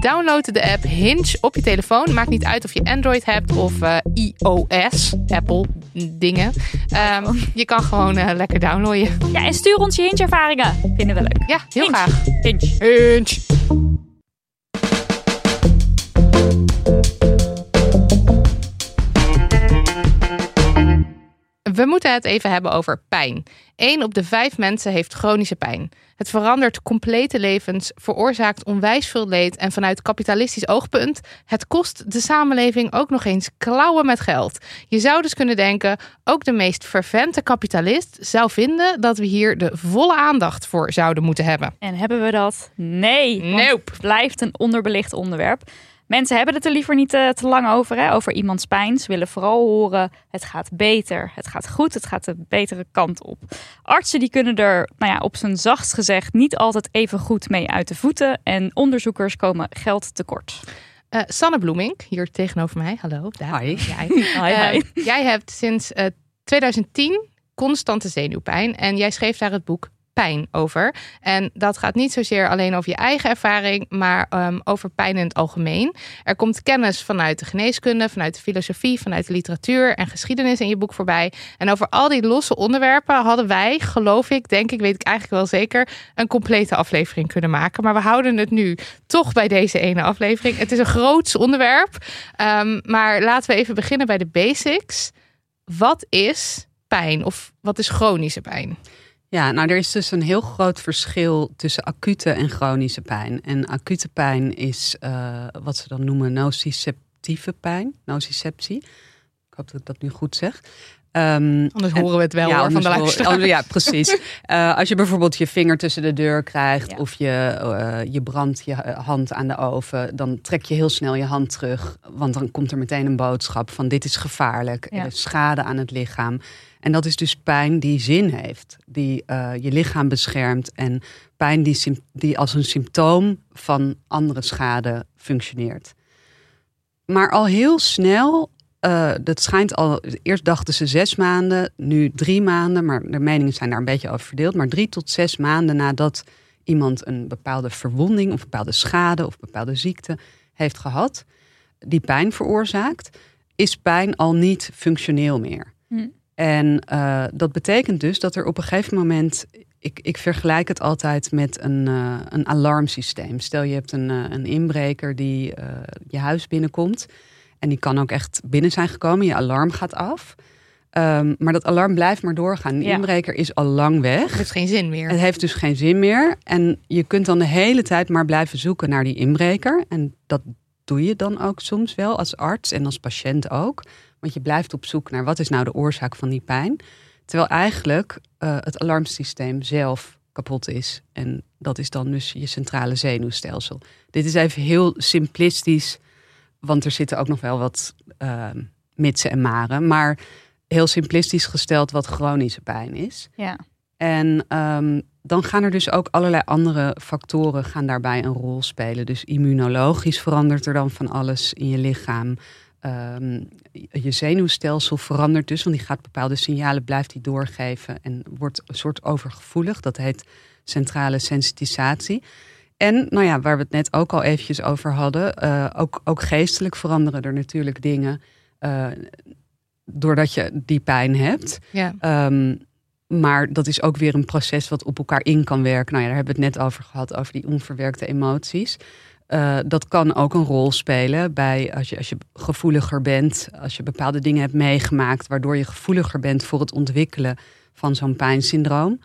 Download de app Hinge op je telefoon. Maakt niet uit of je Android hebt of eh, iOS, Apple dingen. Ehm, je kan gewoon eh, lekker downloaden. Ja, en stuur ons je Hinge-ervaringen. Vinden we leuk. Ja, heel Hinge. graag. Hinge. Hinge. We moeten het even hebben over pijn. Eén op de vijf mensen heeft chronische pijn. Het verandert complete levens, veroorzaakt onwijs veel leed en vanuit kapitalistisch oogpunt, het kost de samenleving ook nog eens klauwen met geld. Je zou dus kunnen denken, ook de meest fervente kapitalist zou vinden dat we hier de volle aandacht voor zouden moeten hebben. En hebben we dat? Nee. Nope. Het blijft een onderbelicht onderwerp. Mensen hebben het er liever niet eh, te lang over, hè, over iemands pijn. Ze willen vooral horen, het gaat beter, het gaat goed, het gaat de betere kant op. Artsen die kunnen er, nou ja, op zijn zachtst gezegd, niet altijd even goed mee uit de voeten. En onderzoekers komen geld tekort. Eh, Sanne Bloemink, hier tegenover mij. Hallo. Daar. Hi. Jij. Hi, <laughs> hi. Eh, jij hebt sinds eh, 2010 constante zenuwpijn en jij schreef daar het boek Pijn over. En dat gaat niet zozeer alleen over je eigen ervaring, maar ehm, over pijn in het algemeen. Er komt kennis vanuit de geneeskunde, vanuit de filosofie, vanuit de literatuur en geschiedenis in je boek voorbij. En over al die losse onderwerpen hadden wij, geloof ik, denk ik, weet ik eigenlijk wel zeker, een complete aflevering kunnen maken. Maar we houden het nu toch bij deze ene aflevering. Het is een groots onderwerp. Ehm, maar laten we even beginnen bij de basics. Wat is pijn of wat is chronische pijn? Ja, nou er is dus een heel groot verschil tussen acute en chronische pijn. En acute pijn is eh, wat ze dan noemen nociceptieve pijn, nociceptie. Ik hoop dat ik dat nu goed zeg. Ehm, Anders en- horen we het wel hoor, van de luisteraar. ja, precies. <laughs> Eh, als je bijvoorbeeld je vinger tussen de deur krijgt Ja. of je, eh, je brandt je hand aan de oven, dan trek je heel snel je hand terug. Want dan komt er meteen een boodschap van dit is gevaarlijk, Ja. er is schade aan het lichaam. En dat is dus pijn die zin heeft, die eh, je lichaam beschermt en pijn die, die als een symptoom van andere schade functioneert. Maar al heel snel, eh, dat schijnt al, eerst dachten ze zes maanden, nu drie maanden, maar de meningen zijn daar een beetje over verdeeld. Maar drie tot zes maanden nadat iemand een bepaalde verwonding of bepaalde schade of bepaalde ziekte heeft gehad, die pijn veroorzaakt, is pijn al niet functioneel meer. Hm. En eh, dat betekent dus dat er op een gegeven moment. Ik, ik vergelijk het altijd met een, eh, een alarmsysteem. Stel je hebt een, eh, een inbreker die je huis binnenkomt. En die kan ook echt binnen zijn gekomen. Je alarm gaat af. Ehm, maar dat alarm blijft maar doorgaan. De Ja. inbreker is al lang weg. Het heeft geen zin meer. Het heeft dus geen zin meer. En je kunt dan de hele tijd maar blijven zoeken naar die inbreker. En dat doe je dan ook soms wel als arts en als patiënt ook. Want je blijft op zoek naar wat is nou de oorzaak van die pijn. Terwijl eigenlijk eh, het alarmsysteem zelf kapot is. En dat is dan dus je centrale zenuwstelsel. Dit is even heel simplistisch, want er zitten ook nog wel wat eh, mitsen en maren. Maar heel simplistisch gesteld wat chronische pijn is. Ja. En ehm, dan gaan er dus ook allerlei andere factoren gaan daarbij een rol spelen. Dus immunologisch verandert er dan van alles in je lichaam. Ehm, je zenuwstelsel verandert dus, want die gaat bepaalde signalen, blijft die doorgeven en wordt een soort overgevoelig. Dat heet centrale sensitisatie. En nou ja, waar we het net ook al eventjes over hadden, eh, ook, ook geestelijk veranderen er natuurlijk dingen. eh, doordat je die pijn hebt. Ja. Ehm, maar dat is ook weer een proces wat op elkaar in kan werken. Nou ja, daar hebben we het net over gehad, over die onverwerkte emoties. Eh, dat kan ook een rol spelen bij als je, als je gevoeliger bent, als je bepaalde dingen hebt meegemaakt, waardoor je gevoeliger bent voor het ontwikkelen van zo'n pijnsyndroom.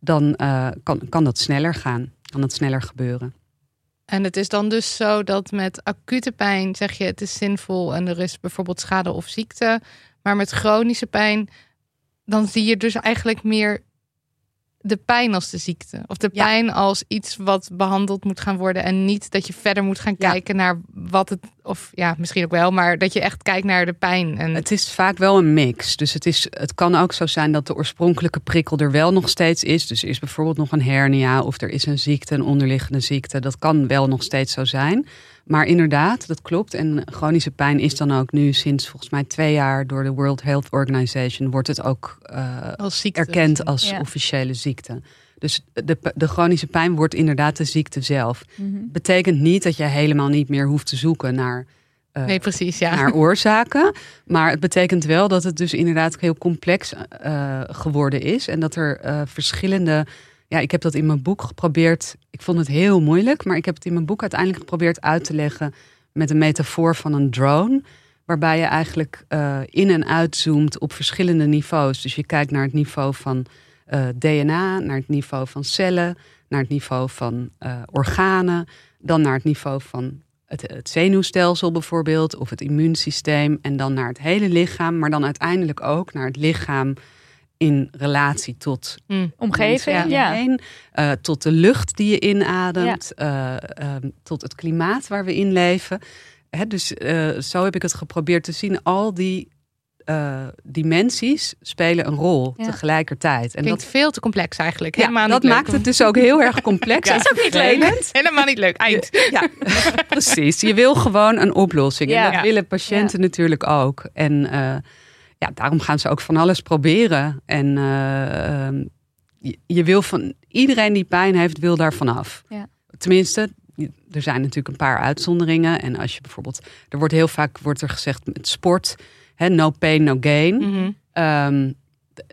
Dan eh, kan, kan dat sneller gaan, kan dat sneller gebeuren. En het is dan dus zo dat met acute pijn zeg je het is zinvol en er is bijvoorbeeld schade of ziekte. Maar met chronische pijn, dan zie je dus eigenlijk meer de pijn als de ziekte. Of de Ja. pijn als iets wat behandeld moet gaan worden. En niet dat je verder moet gaan Ja. kijken naar wat het. Of ja, misschien ook wel, maar dat je echt kijkt naar de pijn. En Het is vaak wel een mix. Dus het, is, het kan ook zo zijn dat de oorspronkelijke prikkel er wel nog steeds is. Dus er is bijvoorbeeld nog een hernia of er is een ziekte, een onderliggende ziekte. Dat kan wel nog steeds zo zijn. Maar inderdaad, dat klopt. En chronische pijn is dan ook nu sinds volgens mij twee jaar door de World Health Organization wordt het ook uh, als ziekte. erkend als ja. officiële ziekte. Dus de, de chronische pijn wordt inderdaad de ziekte zelf. Mhm. Betekent niet dat je helemaal niet meer hoeft te zoeken naar, uh, nee, precies, ja. naar oorzaken. Maar het betekent wel dat het dus inderdaad heel complex uh, geworden is. En dat er uh, verschillende. Ja, ik heb dat in mijn boek geprobeerd. Ik vond het heel moeilijk, maar ik heb het in mijn boek uiteindelijk geprobeerd uit te leggen met een metafoor van een drone. Waarbij je eigenlijk in en uitzoomt op verschillende niveaus. Dus je kijkt naar het niveau van uh, DNA, naar het niveau van cellen, naar het niveau van uh, organen, dan naar het niveau van het, zenuwstelsel bijvoorbeeld, of het immuunsysteem, en dan naar het hele lichaam, maar dan uiteindelijk ook naar het lichaam in relatie tot mm. omgeving, ja. Heen, uh, tot de lucht die je inademt, ja. tot het klimaat waar we in leven. Hè, dus zo heb ik het geprobeerd te zien, al die dimensies spelen een rol ja. tegelijkertijd. En dat veel te complex eigenlijk. Ja, Helemaal dat niet maakt het dus ook heel erg complex. <laughs> ja. Dat is ook niet leuk. <laughs> Helemaal niet leuk. Eind. Ja, <laughs> precies. Je wil gewoon een oplossing. En dat willen patiënten natuurlijk ook. En ja, daarom gaan ze ook van alles proberen. En uh, je, je, wil van iedereen die pijn heeft, wil daar vanaf. Tenminste, er zijn natuurlijk een paar uitzonderingen. En als je bijvoorbeeld, er wordt heel vaak wordt er gezegd met sport He, no pain, no gain. Mm -hmm. um,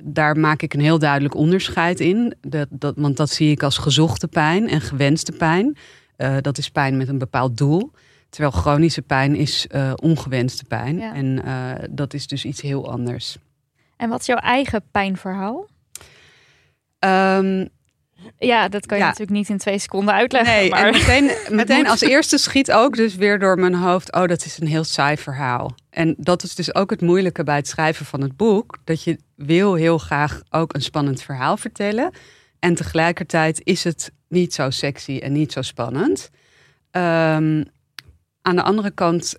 daar maak ik een heel duidelijk onderscheid in. Dat, dat, want dat zie ik als gezochte pijn en gewenste pijn. Uh, dat is pijn met een bepaald doel. Terwijl chronische pijn is uh, ongewenste pijn. Ja. En uh, dat is dus iets heel anders. En wat is jouw eigen pijnverhaal? Um, ja, dat kan je ja. natuurlijk niet in twee seconden uitleggen. Nee, maar... en meteen, <laughs> meteen als eerste schiet ook dus weer door mijn hoofd... oh, dat is een heel saai verhaal. En dat is dus ook het moeilijke bij het schrijven van het boek. Dat je wil heel graag ook een spannend verhaal vertellen. En tegelijkertijd is het niet zo sexy en niet zo spannend. Um, aan de andere kant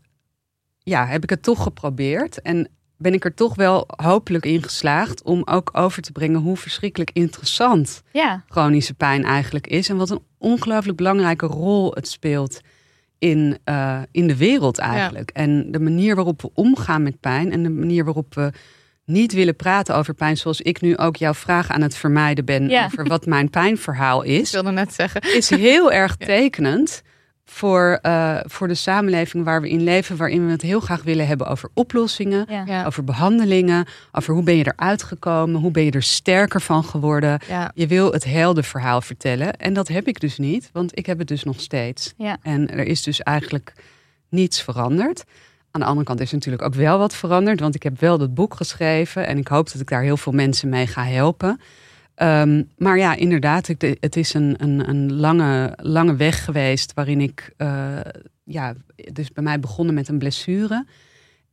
ja, heb ik het toch geprobeerd. En ben ik er toch wel hopelijk in geslaagd om ook over te brengen hoe verschrikkelijk interessant ja. chronische pijn eigenlijk is. En wat een ongelooflijk belangrijke rol het speelt in, uh, in de wereld eigenlijk. Ja. En de manier waarop we omgaan met pijn en de manier waarop we niet willen praten over pijn, zoals ik nu ook jouw vraag aan het vermijden ben ja. over wat mijn pijnverhaal <laughs> is. Ik wilde net zeggen. Is heel erg <laughs> tekenend voor, uh, voor de samenleving waar we in leven, waarin we het heel graag willen hebben over oplossingen, Ja. Ja. over behandelingen, over hoe ben je eruit gekomen, hoe ben je er sterker van geworden. Ja. Je wil het heldenverhaal vertellen en dat heb ik dus niet, want ik heb het dus nog steeds. Ja. En er is dus eigenlijk niets veranderd. Aan de andere kant is natuurlijk ook wel wat veranderd, want ik heb wel dat boek geschreven en ik hoop dat ik daar heel veel mensen mee ga helpen. Um, maar ja, inderdaad, ik, het is een, een, een lange, lange weg geweest waarin ik, uh, ja, dus bij mij begonnen met een blessure,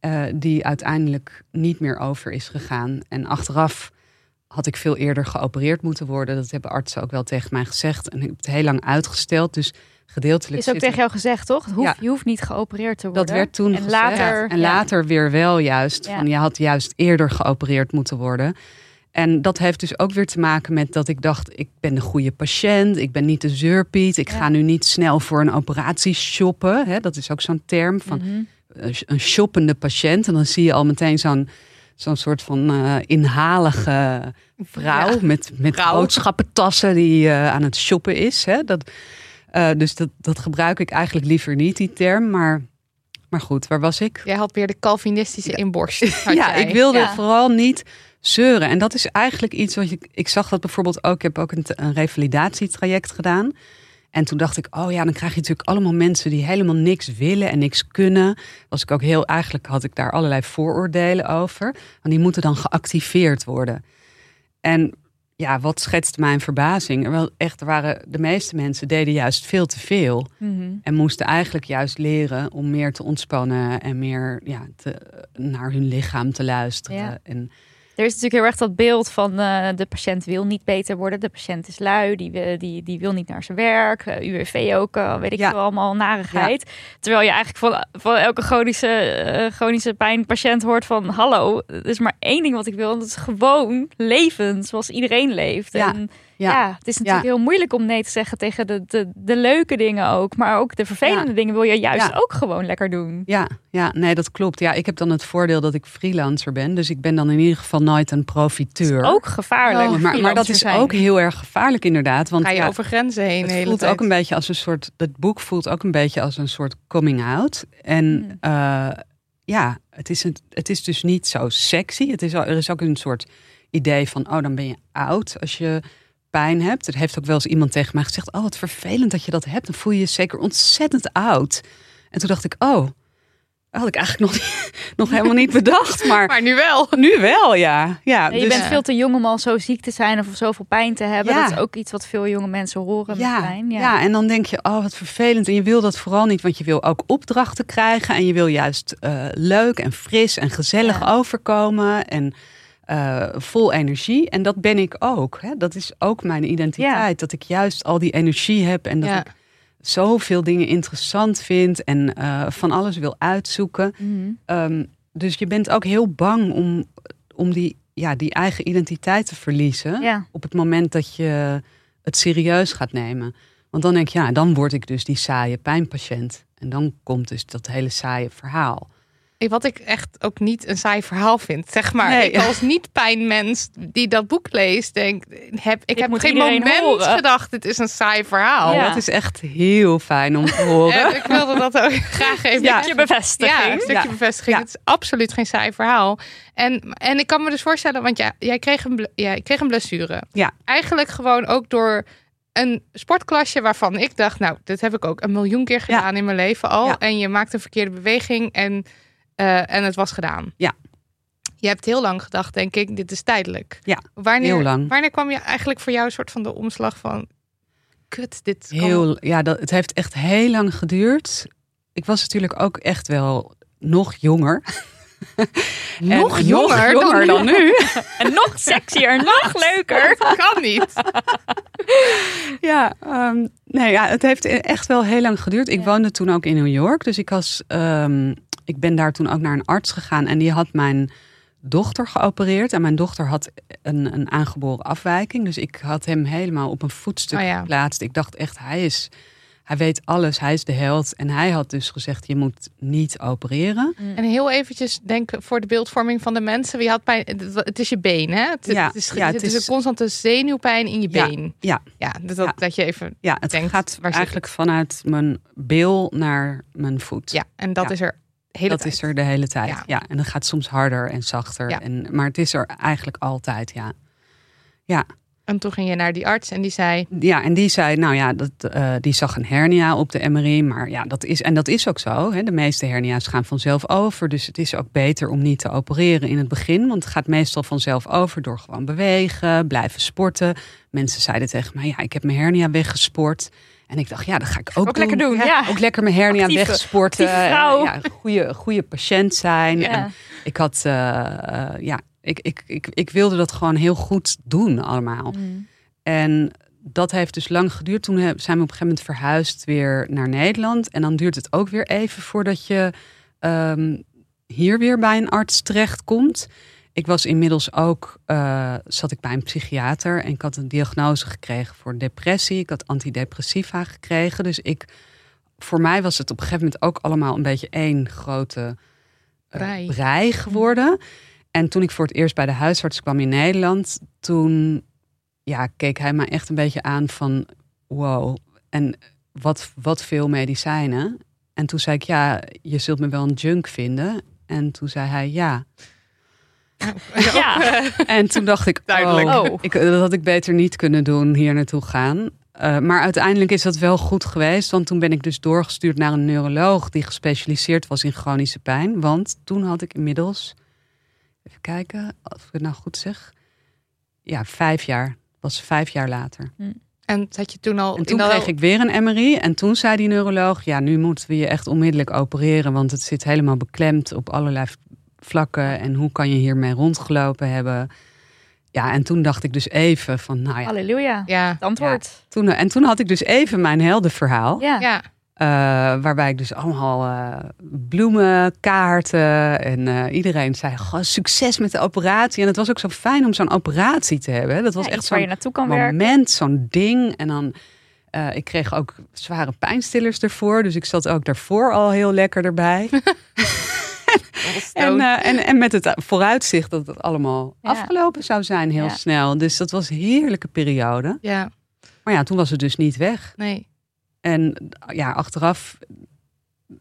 uh, die uiteindelijk niet meer over is gegaan. En achteraf had ik veel eerder geopereerd moeten worden. Dat hebben artsen ook wel tegen mij gezegd. En ik heb het heel lang uitgesteld. Dus gedeeltelijk. Is ook tegen jou gezegd, toch? Het hoeft, Ja. Je hoeft niet geopereerd te worden. dat werd toen en gezegd. later, en ja. later weer wel juist. Ja. Van je had juist eerder geopereerd moeten worden. En dat heeft dus ook weer te maken met dat ik dacht: ik ben de goede patiënt, ik ben niet de zeurpiet, ik Ja. ga nu niet snel voor een operatie shoppen. Hè? Dat is ook zo'n term van Mhm. eh, een shoppende patiënt. En dan zie je al meteen zo'n zo'n soort van eh, inhalige vrouw Ja. met, met Vrouw. boodschappentassen die eh, aan het shoppen is. Hè? Dat, dus dat, dat gebruik ik eigenlijk liever niet, die term. Maar, maar goed, waar was ik? Jij had weer de Calvinistische inborst. <laughs> ja, jij. ik wilde Ja. vooral niet zeuren. En dat is eigenlijk iets wat ik... Ik zag dat bijvoorbeeld ook... Ik heb ook een, een revalidatietraject gedaan. En toen dacht ik, oh ja, dan krijg je natuurlijk allemaal mensen die helemaal niks willen en niks kunnen. Was ik ook heel, eigenlijk had ik daar allerlei vooroordelen over. Want die moeten dan geactiveerd worden. En ja, wat schetst mijn verbazing? Wel echt, er waren de meeste mensen deden juist veel te veel. Mhm. En moesten eigenlijk juist leren om meer te ontspannen en meer ja, te, naar hun lichaam te luisteren. Ja. En Er is natuurlijk heel erg dat beeld van eh, de patiënt wil niet beter worden. De patiënt is lui, die, wil- die, die wil niet naar zijn werk. Eh, UWV ook, weet ik Ja. veel, allemaal narigheid. Terwijl je eigenlijk van, van elke chronische, eh, chronische pijnpatiënt hoort van... hallo, er is maar één ding wat ik wil. En dat is gewoon leven zoals iedereen leeft. Ja. En Ja. Ja, het is natuurlijk heel moeilijk om nee te zeggen tegen de, de, de leuke dingen ook. Maar ook de vervelende Ja. dingen wil je juist Ja. ook gewoon lekker doen. Ja, ja, nee, dat klopt. Ja, ik heb dan het voordeel dat ik freelancer ben. Dus ik ben dan in ieder geval nooit een profiteur. Ook gevaarlijk. Oh, maar, maar dat is zijn. ook heel erg gevaarlijk inderdaad. Want Ga je ja, over grenzen heen het voelt tijd. ook een beetje als een soort. Het boek voelt ook een beetje als een soort coming out. En Mm. eh, ja, het is, een, het is dus niet zo sexy. Het is, al- er is ook een soort idee van: oh, dan ben je oud als je pijn hebt. Er heeft ook wel eens iemand tegen mij gezegd: oh, wat vervelend dat je dat hebt. Dan voel je je zeker ontzettend oud. En toen dacht ik: oh, dat had ik eigenlijk nog, niet- <laughs> nog helemaal niet bedacht. Maar, <laughs> Maar nu wel. nu wel, ja. ja Ja, je dus- bent veel te jong om al zo ziek te zijn of zoveel pijn te hebben. Ja. Dat is ook iets wat veel jonge mensen horen ja, met pijn. ja. en dan denk je, oh wat vervelend. En je wil dat vooral niet, want je wil ook opdrachten krijgen. En je wil juist eh, leuk en fris en gezellig Ja. overkomen. En eh, vol energie. En dat ben ik ook. Hè? Dat is ook mijn identiteit. Dat ik juist al die energie heb. En dat Ja. ik zoveel dingen interessant vind. En eh, van alles wil uitzoeken. Mhm. Ehm, dus je bent ook heel bang om, om die, ja, die eigen identiteit te verliezen ja. op het moment dat je het serieus gaat nemen. Want dan denk je, ja, dan word ik dus die saaie pijnpatiënt. En dan komt dus dat hele saaie verhaal. Wat ik echt ook niet een saai verhaal vind. Zeg maar, Nee. ik als niet-pijnmens die dat boek leest, denk, heb, ik heb geen moment horen. gedacht, dit is een saai verhaal. Ja. Dat is echt heel fijn om te horen. En ik wilde dat ook <laughs> graag even. Ja. Stukje bevestiging. Ja, een stukje Ja. bevestiging. Ja. Het is absoluut geen saai verhaal. En, en ik kan me dus voorstellen, want ja, jij, kreeg een, jij kreeg een blessure. Ja. Eigenlijk gewoon ook door een sportklasje waarvan ik dacht, nou, dit heb ik ook een miljoen keer Ja. gedaan in mijn leven al. Ja. En je maakt een verkeerde beweging en, eh, en het was gedaan. Ja. Je hebt heel lang gedacht, denk ik, dit is tijdelijk. Ja, wanneer, heel lang. Wanneer kwam je eigenlijk voor jou een soort van de omslag van, kut, dit kan- Heel, ja, dat, het heeft echt heel lang geduurd. Ik was natuurlijk ook echt wel nog jonger. <laughs> nog En jonger, nog jonger dan nu. <laughs> En nog sexier, <laughs> nog leuker. Dat kan niet. Ja, ehm, nee, ja, het heeft echt wel heel lang geduurd. Ik Ja. woonde toen ook in New York. Dus ik, was, ehm, ik ben daar toen ook naar een arts gegaan. En die had mijn dochter geopereerd. En mijn dochter had een, een aangeboren afwijking. Dus ik had hem helemaal op een voetstuk Oh ja. geplaatst. Ik dacht echt, hij is... Hij weet alles, hij is de held. En hij had dus gezegd, je moet niet opereren. En heel eventjes denken voor de beeldvorming van de mensen. Wie had pijn? Het is je been, hè? Het, Ja, het is, ja, het het is is- een constante zenuwpijn in je Ja, been. ja. ja dat, Ja. dat je even. Ja, het Denkt, gaat waar eigenlijk vanuit mijn bil naar mijn voet. Ja, en dat is er hele dat tijd. is er de hele tijd. Ja. Ja. en dat gaat soms harder en zachter. Ja. En, maar het is er eigenlijk altijd, ja. Ja, En toen ging je naar die arts en die zei: ja en die zei, nou ja, dat, eh, die zag een hernia op de MRI. Maar ja, dat is, en dat is ook zo. Hè. De meeste hernia's gaan vanzelf over. Dus het is ook beter om niet te opereren in het begin. Want het gaat meestal vanzelf over door gewoon bewegen, blijven sporten. Mensen zeiden tegen mij, ja, ik heb mijn hernia weggesport. En ik dacht, ja, dat ga ik ook, Ook lekker doen, ja. Ook lekker mijn hernia Actieve- wegsporten. vrouw. Ja, goede, goede patiënt zijn. Ja. En ik had, eh, eh, ja, ik, ik, ik, ik wilde dat gewoon heel goed doen allemaal. Mm. En dat heeft dus lang geduurd. Toen zijn we op een gegeven moment verhuisd weer naar Nederland. En dan duurt het ook weer even voordat je ehm, hier weer bij een arts terechtkomt. Ik was inmiddels ook, eh, zat ik bij een psychiater en ik had een diagnose gekregen voor depressie. Ik had antidepressiva gekregen. Dus ik, voor mij was het op een gegeven moment ook allemaal een beetje één grote eh, Rij. rij geworden. En toen ik voor het eerst bij de huisarts kwam in Nederland, toen ja, keek hij me echt een beetje aan van wow, en wat, wat veel medicijnen. En toen zei ik, ja, je zult me wel een junk vinden. En toen zei hij, ja. Ja. En toen dacht ik, oh, Oh. Ik, dat had ik beter niet kunnen doen, hier naartoe gaan. Eh, maar uiteindelijk is dat wel goed geweest. Want toen ben ik dus doorgestuurd naar een neuroloog die gespecialiseerd was in chronische pijn. Want toen had ik inmiddels, even kijken of ik het nou goed zeg. Ja, vijf jaar. was vijf jaar later. En zat je toen al. En toen kreeg ik weer een MRI. En toen zei die neuroloog, ja, nu moeten we je echt onmiddellijk opereren. Want het zit helemaal beklemd op allerlei vlakken. En hoe kan je hiermee rondgelopen hebben? Ja, en toen dacht ik dus even van, nou ja. Halleluja. Ja, Het antwoord. Toen, en toen had ik dus even mijn heldenverhaal. Ja. ja. Uh, waarbij ik dus allemaal uh, bloemen, kaarten en uh, iedereen zei: succes met de operatie. En het was ook zo fijn om zo'n operatie te hebben. Dat was Ja, echt zo'n moment, zo'n ding. En dan, eh, ik kreeg ook zware pijnstillers ervoor. Dus ik zat ook daarvoor al heel lekker erbij. <laughs> <laughs> en, eh, en, en met het vooruitzicht dat het allemaal Ja. afgelopen zou zijn heel Ja. snel. Dus dat was een heerlijke periode. Ja, Maar ja, toen was het dus niet weg. nee. En ja, achteraf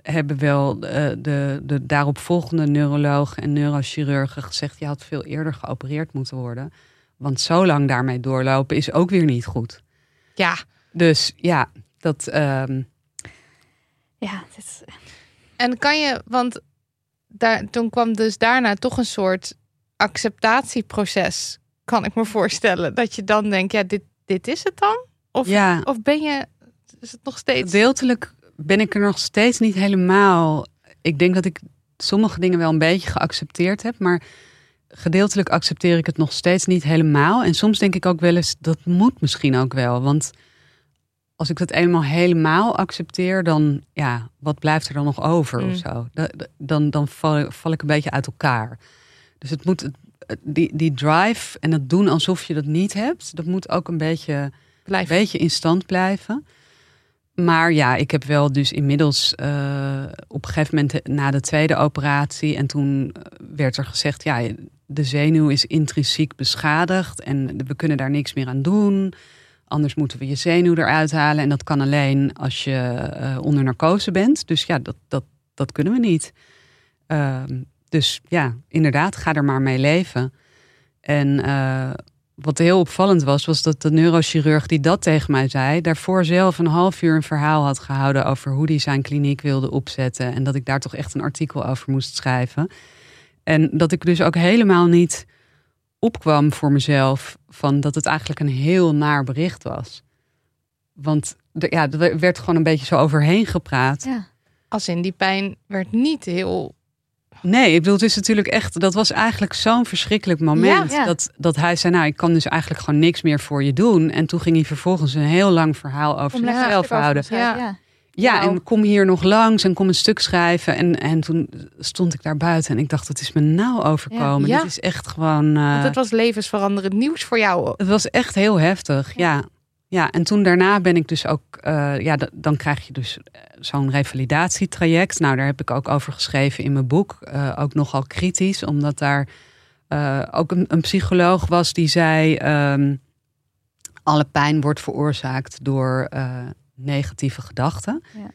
hebben wel de, de, de daaropvolgende neurologen en neurochirurgen gezegd... je had veel eerder geopereerd moeten worden. Want zo lang daarmee doorlopen is ook weer niet goed. Ja, Dus ja, dat... ehm, Ja, is- en kan je, want daar, toen kwam dus daarna toch een soort acceptatieproces, kan ik me voorstellen. Dat je dan denkt, ja, dit, dit is het dan? Of, ja, of ben je, is het nog steeds... gedeeltelijk ben ik er nog steeds niet helemaal... Ik denk dat ik sommige dingen wel een beetje geaccepteerd heb, maar gedeeltelijk accepteer ik het nog steeds niet helemaal. En soms denk ik ook wel eens, dat moet misschien ook wel. Want als ik het eenmaal helemaal accepteer, dan, ja, wat blijft er dan nog over Mm. of zo? Da- da- Dan, dan val, val ik een beetje uit elkaar. Dus het moet, die, die drive en het doen alsof je dat niet hebt, dat moet ook een beetje een beetje in stand blijven. Maar ja, ik heb wel dus inmiddels eh, op een gegeven moment na de tweede operatie. En toen eh, werd er gezegd, ja, de zenuw is intrinsiek beschadigd. En we kunnen daar niks meer aan doen. Anders moeten we je zenuw eruit halen. En dat kan alleen als je eh, onder narcose bent. Dus ja, dat, dat, dat kunnen we niet. Ehm, dus ja, inderdaad, ga er maar mee leven. En eh, wat heel opvallend was, was dat de neurochirurg die dat tegen mij zei, daarvoor zelf een half uur een verhaal had gehouden over hoe hij zijn kliniek wilde opzetten. En dat ik daar toch echt een artikel over moest schrijven. En dat ik dus ook helemaal niet opkwam voor mezelf van dat het eigenlijk een heel naar bericht was. Want de- ja, er werd gewoon een beetje zo overheen gepraat. ja. Als in die pijn werd niet heel... Nee, ik bedoel, het is natuurlijk echt, dat was eigenlijk zo'n verschrikkelijk moment. Ja, ja. Dat, dat hij zei, nou, ik kan dus eigenlijk gewoon niks meer voor je doen. En toen ging hij vervolgens een heel lang verhaal over Om zichzelf houden. Ja. Ja. En kom hier nog langs en kom een stuk schrijven. En, en toen stond ik daar buiten en ik dacht, het is me nou overkomen. Ja. Dit is echt gewoon... eh, Want het was levensveranderend nieuws voor jou. het was echt heel heftig, ja. ja. en toen daarna ben ik dus ook... eh, ja, dan krijg je dus eh, zo'n revalidatietraject. Nou, daar heb ik ook over geschreven in mijn boek. Eh, ook nogal kritisch, omdat daar ook een, een psycholoog was die zei... ehm, alle pijn wordt veroorzaakt door negatieve gedachten. Ja.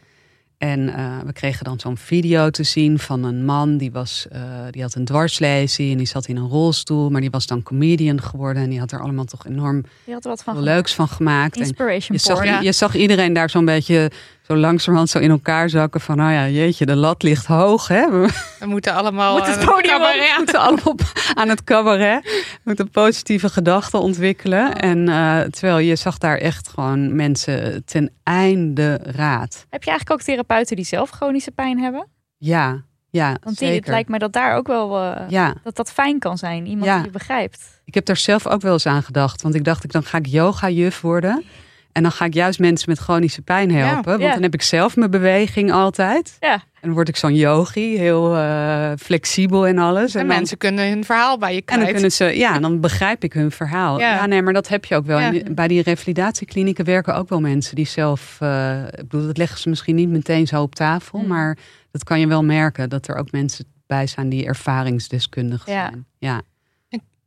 En eh, we kregen dan zo'n video te zien van een man die, was, eh, die had een dwarslesie en die zat in een rolstoel, maar die was dan comedian geworden en die had er allemaal toch enorm Die had er wat van leuks van gemaakt. En Inspiration je, zag, porn. Ja. je zag iedereen daar zo'n beetje zo langzamerhand zo in elkaar zakken van, nou ja, jeetje, de lat ligt hoog, hè? We We moeten allemaal... Moet het podium moeten allemaal op- aan het cabaret, we moeten positieve gedachten ontwikkelen. En eh, terwijl je zag daar echt gewoon mensen ten einde raad. Heb je eigenlijk ook therapeuten die zelf chronische pijn hebben? Ja, ja, Want die, zeker. het lijkt me dat daar ook wel eh, Ja, dat dat fijn kan zijn. Iemand Ja. die je begrijpt. ik heb daar zelf ook wel eens aan gedacht. Want ik dacht, ik, dan ga ik yoga-juf worden. En dan ga ik juist mensen met chronische pijn helpen. want ja. dan heb ik zelf mijn beweging altijd. Ja. En dan word ik zo'n yogi, heel eh, flexibel en alles. En dan- mensen kunnen hun verhaal bij je En kwijt. dan kunnen ze, ja, dan begrijp ik hun verhaal. Ja. Ja, nee, maar dat heb je ook wel. Ja. En bij die revalidatieklinieken werken ook wel mensen die zelf, eh, ik bedoel, dat leggen ze misschien niet meteen zo op tafel, Mm. maar dat kan je wel merken dat er ook mensen bij zijn die ervaringsdeskundig Ja. zijn. Ja.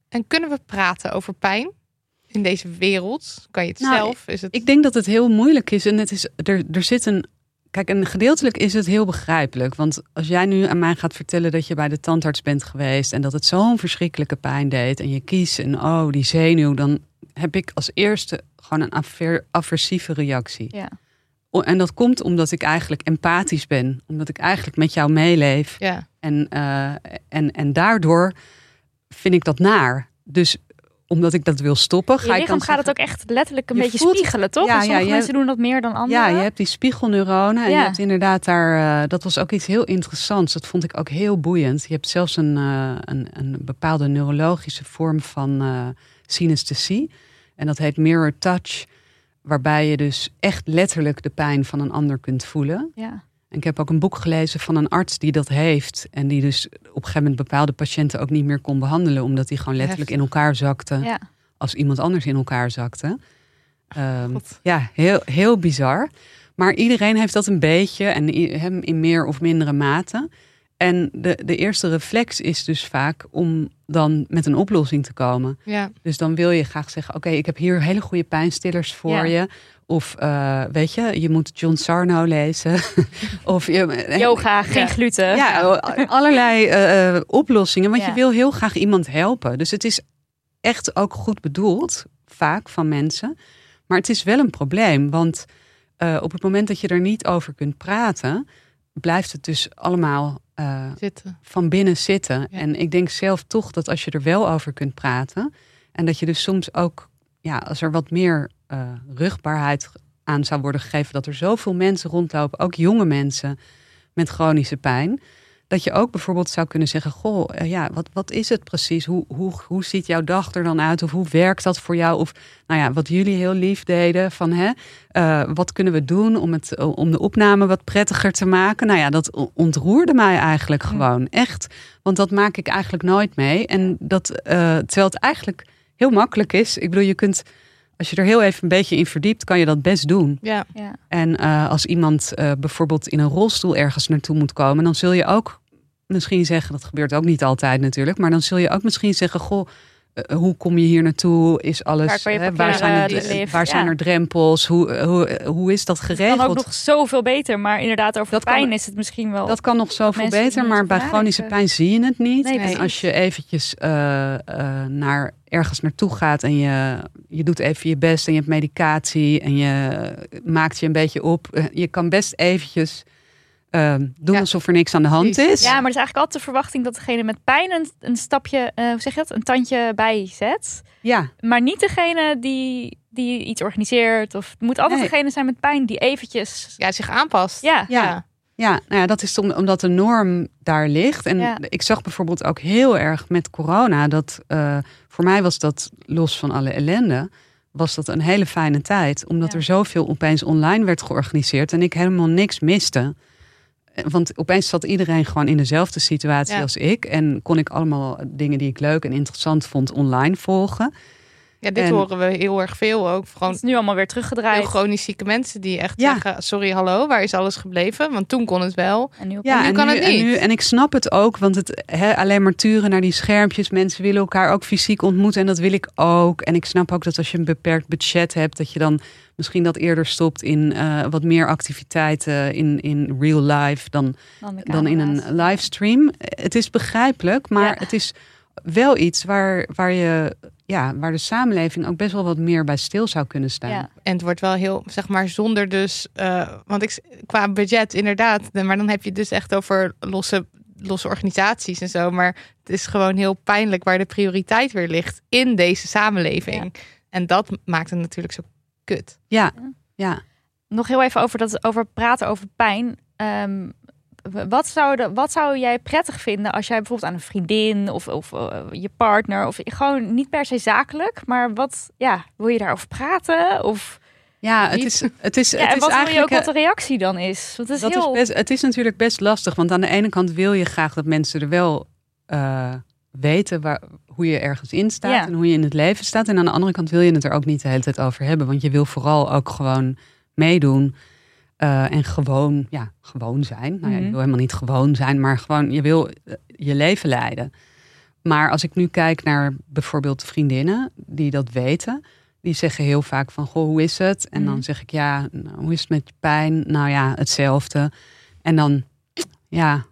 En kunnen we praten over pijn in deze wereld? Kan je het Nou, zelf? Is het... Ik denk dat het heel moeilijk is en het is, er, er zit een. Kijk, en gedeeltelijk is het heel begrijpelijk. Want als jij nu aan mij gaat vertellen dat je bij de tandarts bent geweest en dat het zo'n verschrikkelijke pijn deed en je kiest en oh, die zenuw, dan heb ik als eerste gewoon een aver- aversieve reactie. Ja. En dat komt omdat ik eigenlijk empathisch ben, omdat ik eigenlijk met jou meeleef. ja. En, eh, en, en daardoor vind ik dat naar. Dus omdat ik dat wil stoppen, ga Je lichaam gaat het ook echt letterlijk een Je beetje voelt- spiegelen, toch? Ja, En sommige mensen doen dat meer dan anderen. Ja, je hebt die spiegelneuronen. En Ja. je hebt inderdaad daar, eh, dat was ook iets heel interessants. Dat vond ik ook heel boeiend. Je hebt zelfs een, eh, een, een bepaalde neurologische vorm van eh synesthesie. En dat heet mirror touch. waarbij je dus echt letterlijk de pijn van een ander kunt voelen. Ja. En ik heb ook een boek gelezen van een arts die dat heeft. En die dus op een gegeven moment bepaalde patiënten ook niet meer kon behandelen. Omdat die gewoon letterlijk in elkaar zakte. Ja. Als iemand anders in elkaar zakte. Ehm, ja, heel, heel bizar. Maar iedereen heeft dat een beetje. En hem in meer of mindere mate. En de, de eerste reflex is dus vaak om dan met een oplossing te komen. Ja, Dus dan wil je graag zeggen: Oké, ik heb hier hele goede pijnstillers voor Ja. je. Of eh, weet je, je moet John Sarno lezen. <laughs> of je, Yoga, geen gluten. Ja, allerlei eh, eh, oplossingen. Want je wil heel graag iemand helpen. Dus het is echt ook goed bedoeld, vaak van mensen. Maar het is wel een probleem. Want eh, op het moment dat je er niet over kunt praten, blijft het dus allemaal eh, zitten. van binnen zitten. Ja. En ik denk zelf toch dat als je er wel over kunt praten. En dat je dus soms ook, ja, als er wat meer eh, rugbaarheid aan zou worden gegeven. Dat er zoveel mensen rondlopen, ook jonge mensen met chronische pijn. Dat je ook bijvoorbeeld zou kunnen zeggen: Goh, eh, ja, wat, wat is het precies? Hoe, hoe, hoe ziet jouw dag er dan uit? Of hoe werkt dat voor jou? Of nou ja, wat jullie heel lief deden: van hè, eh, wat kunnen we doen om, het, om de opname wat prettiger te maken? Nou ja, dat ontroerde mij eigenlijk gewoon echt. Want dat maak ik eigenlijk nooit mee. En dat, eh, terwijl het eigenlijk heel makkelijk is. Ik bedoel, je kunt, als je er heel even een beetje in verdiept, kan je dat best doen. Ja, Ja. En eh, als iemand eh, bijvoorbeeld in een rolstoel ergens naartoe moet komen, dan zul je ook misschien zeggen, dat gebeurt ook niet altijd natuurlijk, maar dan zul je ook misschien zeggen, goh, eh, hoe kom je hier naartoe? Is alles, Waar hè, waar, zijn, er, lift, waar zijn ja. er drempels? Hoe, eh, hoe, eh, hoe is dat geregeld? kan ook nog zoveel beter, maar inderdaad over Dat kan- pijn is het misschien wel. Dat kan nog zoveel beter, maar bij chronische pijn zie je het niet. Nee, en als je eventjes eh, eh, naar ergens naartoe gaat en je, je doet even je best en je hebt medicatie en je maakt je een beetje op. eh, Je kan best eventjes eh, doen Ja, alsof er niks aan de hand precies. is. Ja, maar er is eigenlijk altijd de verwachting dat degene met pijn een, een stapje, eh, hoe zeg je dat, een tandje bijzet. Ja, Maar niet degene die, die iets organiseert. Of het moet altijd Nee. degene zijn met pijn die eventjes. ja zich aanpast. Ja, Ja. Ja, nou ja, dat is om- omdat de norm daar ligt. En Ja. ik zag bijvoorbeeld ook heel erg met corona dat eh, voor mij was dat los van alle ellende, was dat een hele fijne tijd, omdat Ja. er zoveel opeens online werd georganiseerd en ik helemaal niks miste. Want opeens zat iedereen gewoon in dezelfde situatie Ja. als ik en kon ik allemaal dingen die ik leuk en interessant vond online volgen. Ja, dit En- horen we heel erg veel ook. het Gewoon is nu allemaal weer teruggedraaid. chronisch zieke mensen die echt Ja. zeggen... sorry, hallo, waar is alles gebleven? Want toen kon het wel. En nu kan nu, het En, niet. nu, en ik snap het ook, want het hè, alleen maar turen naar die schermpjes. Mensen willen elkaar ook fysiek ontmoeten en dat wil ik ook. En ik snap ook dat als je een beperkt budget hebt, dat je dan misschien dat eerder stopt in eh, wat meer activiteiten in, in real life dan, dan, in een livestream. Het is begrijpelijk, maar Ja. het is wel iets waar, waar, je, ja, waar de samenleving ook best wel wat meer bij stil zou kunnen staan. Ja. En het wordt wel heel, zeg maar, zonder dus... eh, want ik, qua budget inderdaad. Maar dan heb je dus echt over losse, losse organisaties en zo. Maar het is gewoon heel pijnlijk waar de prioriteit weer ligt in deze samenleving. En dat maakt het natuurlijk zo kut. Ja, ja. Nog heel even over, dat, over praten over pijn. Ehm, w- wat, zou de, wat zou jij prettig vinden als jij bijvoorbeeld aan een vriendin of, of eh, je partner, of gewoon niet per se zakelijk, maar wat, ja, wil je daarover praten? Of ja het is, het is, ja, het en is wat wil je eigenlijk... ook eh, wat de reactie dan is? Want het is dat heel... is best, het is natuurlijk best lastig, want aan de ene kant wil je graag dat mensen er wel eh, weten waar, hoe je ergens in staat Ja. en hoe je in het leven staat. En aan de andere kant wil je het er ook niet de hele tijd over hebben, want je wil vooral ook gewoon meedoen eh, en gewoon, ja, gewoon zijn. Nou ja, je Mhm. wil helemaal niet gewoon zijn, maar gewoon je wil eh, je leven leiden. Maar als ik nu kijk naar bijvoorbeeld vriendinnen die dat weten, die zeggen heel vaak van, goh, hoe is het? En Mhm. dan zeg ik, ja, nou, hoe is het met je pijn? Nou ja, hetzelfde. En dan, ja,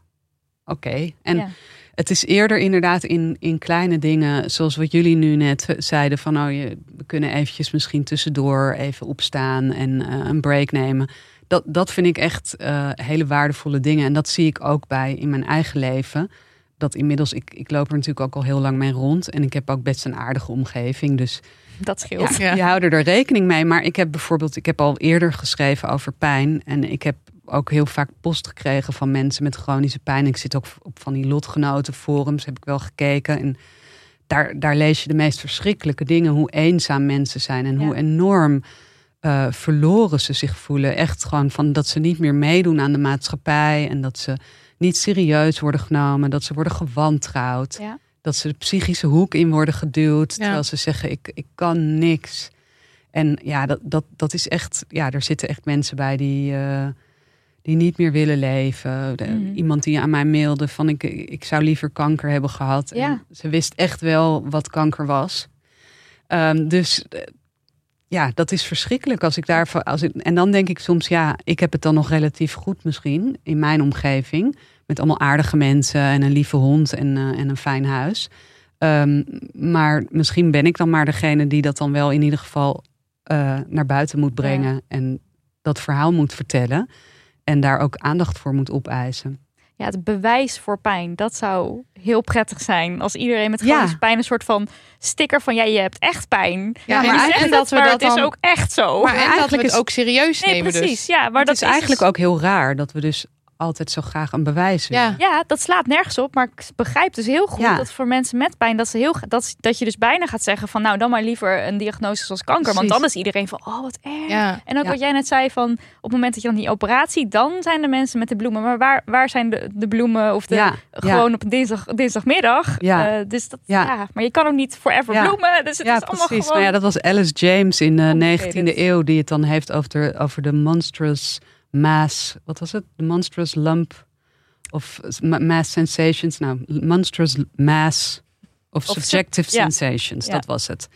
oké. En Ja. het is eerder inderdaad in, in kleine dingen, zoals wat jullie nu net zeiden, van, oh, je, we kunnen eventjes misschien tussendoor even opstaan en eh, een break nemen. Dat, dat vind ik echt eh, hele waardevolle dingen. En dat zie ik ook bij in mijn eigen leven. Dat inmiddels, ik, ik loop er natuurlijk ook al heel lang mee rond. En ik heb ook best een aardige omgeving. Dus Dat scheelt. Ja. je houdt er rekening mee. Maar ik heb bijvoorbeeld, ik heb al eerder geschreven over pijn. En ik heb ook heel vaak post gekregen van mensen met chronische pijn. Ik zit ook op van die lotgenotenforums, heb ik wel gekeken. En daar, daar lees je de meest verschrikkelijke dingen. Hoe eenzaam mensen zijn en Ja. hoe enorm eh, verloren ze zich voelen. Echt gewoon van dat ze niet meer meedoen aan de maatschappij en dat ze niet serieus worden genomen, dat ze worden gewantrouwd, Ja. dat ze de psychische hoek in worden geduwd, Ja. terwijl ze zeggen ik, ik kan niks. En ja, dat, dat, dat is echt, ja, er zitten echt mensen bij die, eh, die niet meer willen leven. De- Mhm. Iemand die aan mij mailde van ik, ik zou liever kanker hebben gehad. Ja. En ze wist echt wel wat kanker was. Ehm, dus eh, ja, dat is verschrikkelijk als ik daarvan. Als ik, en dan denk ik soms, ja, ik heb het dan nog relatief goed misschien in mijn omgeving. Met allemaal aardige mensen en een lieve hond en, eh, en een fijn huis. Ehm, maar misschien ben ik dan maar degene die dat dan wel in ieder geval eh, naar buiten moet brengen. En dat verhaal moet vertellen. En daar ook aandacht voor moet opeisen. Ja, het bewijs voor pijn, dat zou heel prettig zijn. Als iedereen met Ja. chronische pijn een soort van sticker van... ja, je hebt echt pijn. Ja, maar en het, dat we maar dat het is dan- ook echt zo. Maar en dat we eigenlijk het is- ook serieus nee, nemen precies. dus. Ja, maar het dat is eigenlijk dus- ook heel raar dat we dus altijd zo graag een bewijs willen. Ja. Ja, dat slaat nergens op. Maar ik begrijp dus heel goed Ja. dat voor mensen met pijn... Dat, ze heel, dat, dat je dus bijna gaat zeggen van... nou, dan maar liever een diagnose zoals kanker. Want dan is iedereen van, oh, wat erg. Ja. En ook Ja. wat jij net zei van... op het moment dat je dan die operatie... dan zijn de mensen met de bloemen. Maar waar, waar zijn de, de bloemen of de... ja, Gewoon op een dinsdag, dinsdagmiddag. Ja. Eh, dus dat, Ja. ja. Maar je kan ook niet forever Ja. bloemen. Dus het ja is allemaal precies. gewoon... Nou ja, dat was Alice James in de Complicated. 19e eeuw die het dan heeft over de, over de monstrous mass. Wat was het? De monstrous lump of ma- mass sensations. Nou, monstrous mass of sub- subjective sensations. Ja. Dat was het.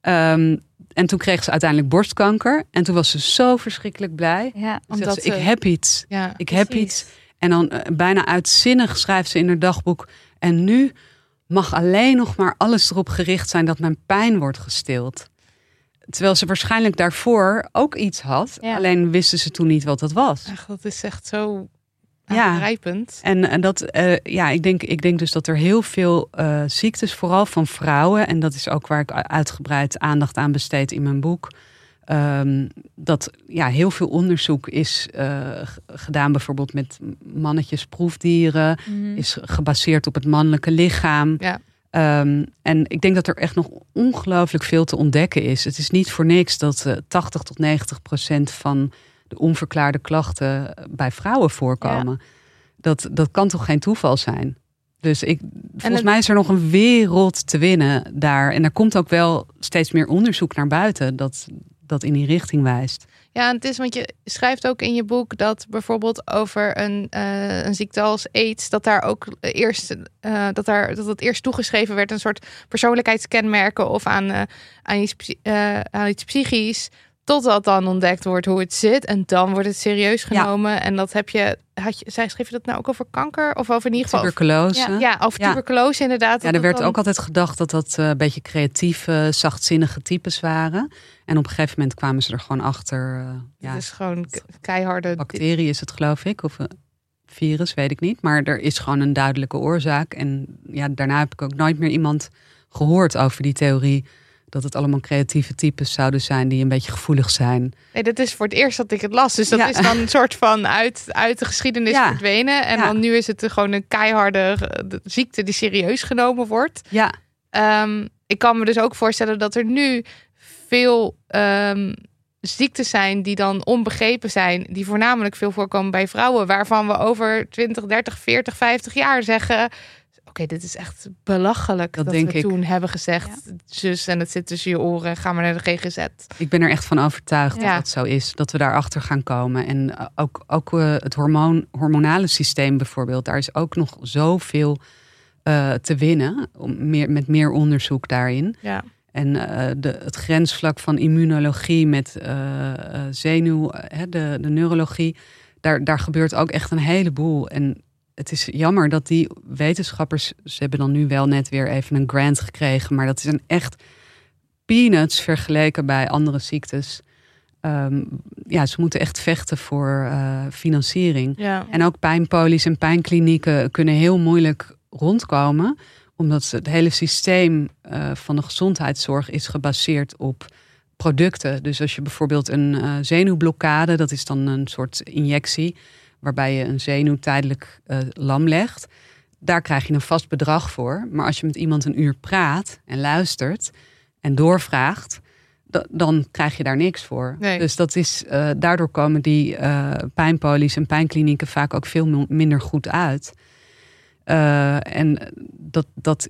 Ehm, en toen kreeg ze uiteindelijk borstkanker. En toen was ze zo verschrikkelijk blij. Ja. Omdat ze, ik heb iets. Ja. Ik heb iets. En dan eh, bijna uitzinnig schrijft ze in haar dagboek. En nu mag alleen nog maar alles erop gericht zijn dat mijn pijn wordt gestild. Terwijl ze waarschijnlijk daarvoor ook iets had. Ja. Alleen wisten ze toen niet wat dat was. Dat is echt zo Ja. aangrijpend. En, en dat, eh, ja, ik denk, ik denk dus dat er heel veel eh, ziektes, vooral van vrouwen, en dat is ook waar ik uitgebreid aandacht aan besteed in mijn boek. ehm, dat ja, heel veel onderzoek is eh, gedaan, bijvoorbeeld met mannetjes proefdieren, Mhm. is gebaseerd op het mannelijke lichaam. Ja. Ehm, en ik denk dat er echt nog ongelooflijk veel te ontdekken is. Het is niet voor niks dat eh 80 tot 90 procent van de onverklaarde klachten bij vrouwen voorkomen. Dat, dat kan toch geen toeval zijn? Dus ik, volgens het- mij is er nog een wereld te winnen daar. En er komt ook wel steeds meer onderzoek naar buiten dat, dat in die richting wijst. Ja, en het is, want je schrijft ook in je boek dat bijvoorbeeld over een, eh, een ziekte als AIDS, dat daar ook eerst, eh, dat, daar, dat het eerst toegeschreven werd, een soort persoonlijkheidskenmerken of aan, eh, aan, iets, aan iets psychisch. Totdat dan ontdekt wordt hoe het zit. En dan wordt het serieus Ja. genomen. En dat heb je. Had je zij schreef je dat nou ook over kanker? Of over in ieder geval. Tuberculose. Ja. ja, over Ja. tuberculose inderdaad. Ja, er werd dan- ook altijd gedacht dat dat eh, een beetje creatieve, zachtzinnige types waren. En op een gegeven moment kwamen ze er gewoon achter. eh, ja, Het is gewoon ke- keiharde. bacterie is het geloof ik, of een virus, weet ik niet. Maar er is gewoon een duidelijke oorzaak. En ja, daarna heb ik ook nooit meer iemand gehoord over die theorie. Dat het allemaal creatieve types zouden zijn die een beetje gevoelig zijn. Nee, dat is voor het eerst dat ik het las. Dus dat Ja. is dan een soort van uit, uit de geschiedenis Ja. verdwenen. En Ja. dan nu is het gewoon een keiharde eh, ziekte die serieus genomen wordt. Ja, Ehm, ik kan me dus ook voorstellen dat er nu veel ehm, ziektes zijn die dan onbegrepen zijn. Die voornamelijk veel voorkomen bij vrouwen. Waarvan we over 20, 30, 40, 50 jaar zeggen... Oké, dit is echt belachelijk Dat dat, denk we ik. toen hebben gezegd. Zus, en het zit tussen je oren. Ga maar naar de GGZ. ik ben er echt van overtuigd Ja. dat het zo is. Dat we daarachter gaan komen. En eh, ook, ook eh, het hormoon, hormonale systeem bijvoorbeeld. Daar is ook nog zoveel eh te winnen. Om meer, met meer onderzoek daarin. Ja. En eh, de, het grensvlak van immunologie met zenuw, hè, de, de neurologie, daar, daar gebeurt ook echt een heleboel. En het is jammer dat die wetenschappers, ze hebben dan nu wel net weer even een grant gekregen, maar dat is een echt peanuts vergeleken bij andere ziektes. Ehm, ja, ze moeten echt vechten voor eh, financiering. Ja. En ook pijnpolies en pijnklinieken kunnen heel moeilijk rondkomen, omdat het hele systeem eh, van de gezondheidszorg is gebaseerd op producten. Dus als je bijvoorbeeld een eh, zenuwblokkade, dat is dan een soort injectie, waarbij je een zenuw tijdelijk eh, lam legt, daar krijg je een vast bedrag voor. Maar als je met iemand een uur praat en luistert en doorvraagt, da- dan krijg je daar niks voor. Nee. Dus dat is, eh, daardoor komen die eh, pijnpolies en pijnklinieken vaak ook veel mi- minder goed uit. En dat, dat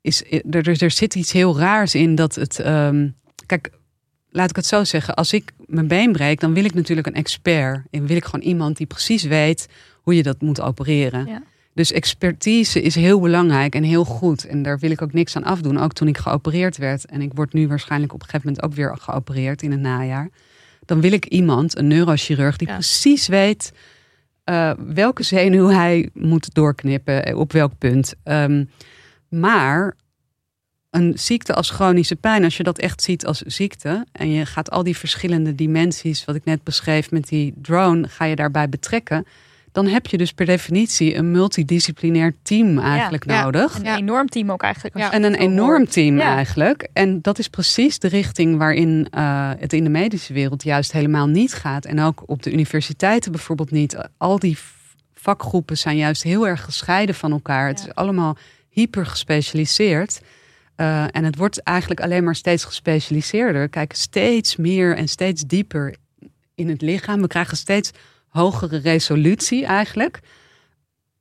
is, er, er, er zit iets heel raars in dat het. ehm, kijk, laat ik het zo zeggen. Als ik mijn been breek, dan wil ik natuurlijk een expert. En wil ik gewoon iemand die precies weet hoe je dat moet opereren. Ja. Dus expertise is heel belangrijk en heel goed. En daar wil ik ook niks aan afdoen. Ook toen ik geopereerd werd. En ik word nu waarschijnlijk op een gegeven moment ook weer geopereerd in het najaar. Dan wil ik iemand, een neurochirurg, die Ja. precies weet eh, welke zenuw hij moet doorknippen. Op welk punt. Ehm, maar een ziekte als chronische pijn, als je dat echt ziet als ziekte. En je gaat al die verschillende dimensies, wat ik net beschreef met die drone, ga je daarbij betrekken dan heb je dus per definitie een multidisciplinair team eigenlijk Ja. nodig. Een Ja. enorm team ook eigenlijk. Ja. En een enorm team Ja. eigenlijk. En dat is precies de richting waarin eh, het in de medische wereld juist helemaal niet gaat. En ook op de universiteiten bijvoorbeeld niet. Al die vakgroepen zijn juist heel erg gescheiden van elkaar. Het is allemaal hyper gespecialiseerd. Eh, en het wordt eigenlijk alleen maar steeds gespecialiseerder. We kijken steeds meer en steeds dieper in het lichaam. We krijgen steeds hogere resolutie eigenlijk.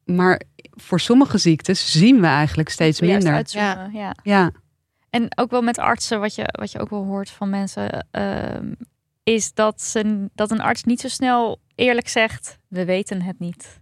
Maar voor sommige ziektes zien we eigenlijk steeds minder. uitzoomen, ja. Ja, En ook wel met artsen, wat je, wat je ook wel hoort van mensen, ehm, is dat, ze, dat een arts niet zo snel eerlijk zegt: we weten het niet.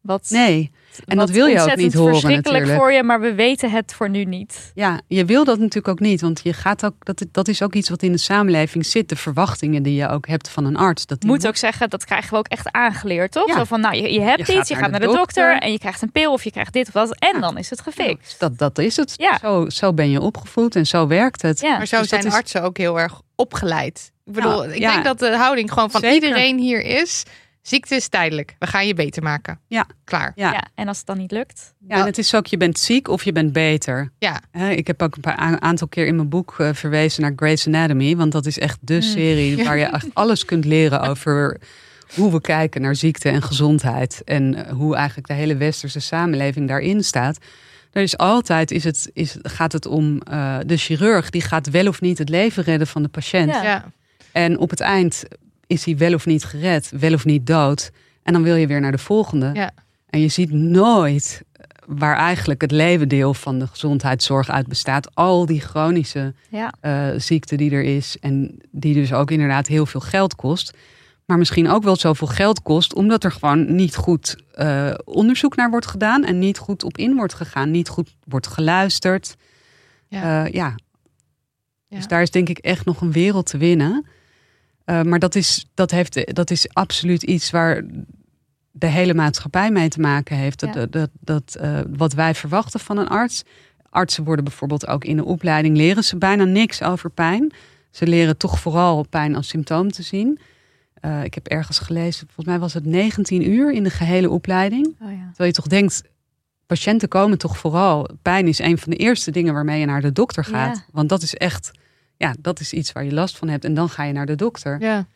Wat, nee. En dat wil je ook niet horen verschrikkelijk natuurlijk. voor je, maar we weten het voor nu niet. Ja, je wil dat natuurlijk ook niet. Want je gaat ook, dat, dat is ook iets wat in de samenleving zit. De verwachtingen die je ook hebt van een arts. Dat Moet ook zeggen, dat krijgen we ook echt aangeleerd, toch? Ja. Zo van, nou, je, je hebt Je gaat iets, je naar gaat de naar de dokter, dokter. en je krijgt een pil of je krijgt dit of dat en Ja. dan is het gefixt. Dat, dat is het. Ja. Zo, zo ben je opgevoed en zo werkt het. Ja. Maar zo Dus dat zijn is- artsen ook heel erg opgeleid. Ik bedoel, Nou, ik ja. denk dat de houding gewoon van Zeker. iedereen hier is. Ziekte is tijdelijk. We gaan je beter maken. Ja. Klaar. Ja. Ja. en als het dan niet lukt, Ja, en het is ook, je bent ziek of je bent beter. Ja. Hè, ik heb ook een paar aantal keer in mijn boek eh, verwezen naar Grey's Anatomy. Want dat is echt de Mm. serie <laughs> waar je echt alles kunt leren over hoe we kijken naar ziekte en gezondheid. En eh, hoe eigenlijk de hele westerse samenleving daarin staat. Er is altijd, is het, is, gaat het om eh, de chirurg. Die gaat wel of niet het leven redden van de patiënt. Ja. Ja. En op het eind is hij wel of niet gered, wel of niet dood. En dan wil je weer naar de volgende. Ja. En je ziet nooit waar eigenlijk het levendeel van de gezondheidszorg uit bestaat. Al die chronische ja. eh, ziekte die er is. En die dus ook inderdaad heel veel geld kost. Maar misschien ook wel zoveel geld kost, omdat er gewoon niet goed eh, onderzoek naar wordt gedaan. En niet goed op in wordt gegaan. Niet goed wordt geluisterd. Ja. Eh, ja. Ja. Dus daar is denk ik echt nog een wereld te winnen. Eh, maar dat is, dat, heeft, dat is absoluut iets waar de hele maatschappij mee te maken heeft. Dat, Ja. dat, dat, eh, wat wij verwachten van een arts. Artsen worden bijvoorbeeld ook in de opleiding leren ze bijna niks over pijn. Ze leren toch vooral pijn als symptoom te zien. Eh, ik heb ergens gelezen, volgens mij was het 19 uur in de gehele opleiding. Oh, ja. Terwijl je toch denkt, patiënten komen toch vooral. Pijn is een van de eerste dingen waarmee je naar de dokter gaat. Ja. Want dat is echt, ja, dat is iets waar je last van hebt. En dan ga je naar de dokter. Ja.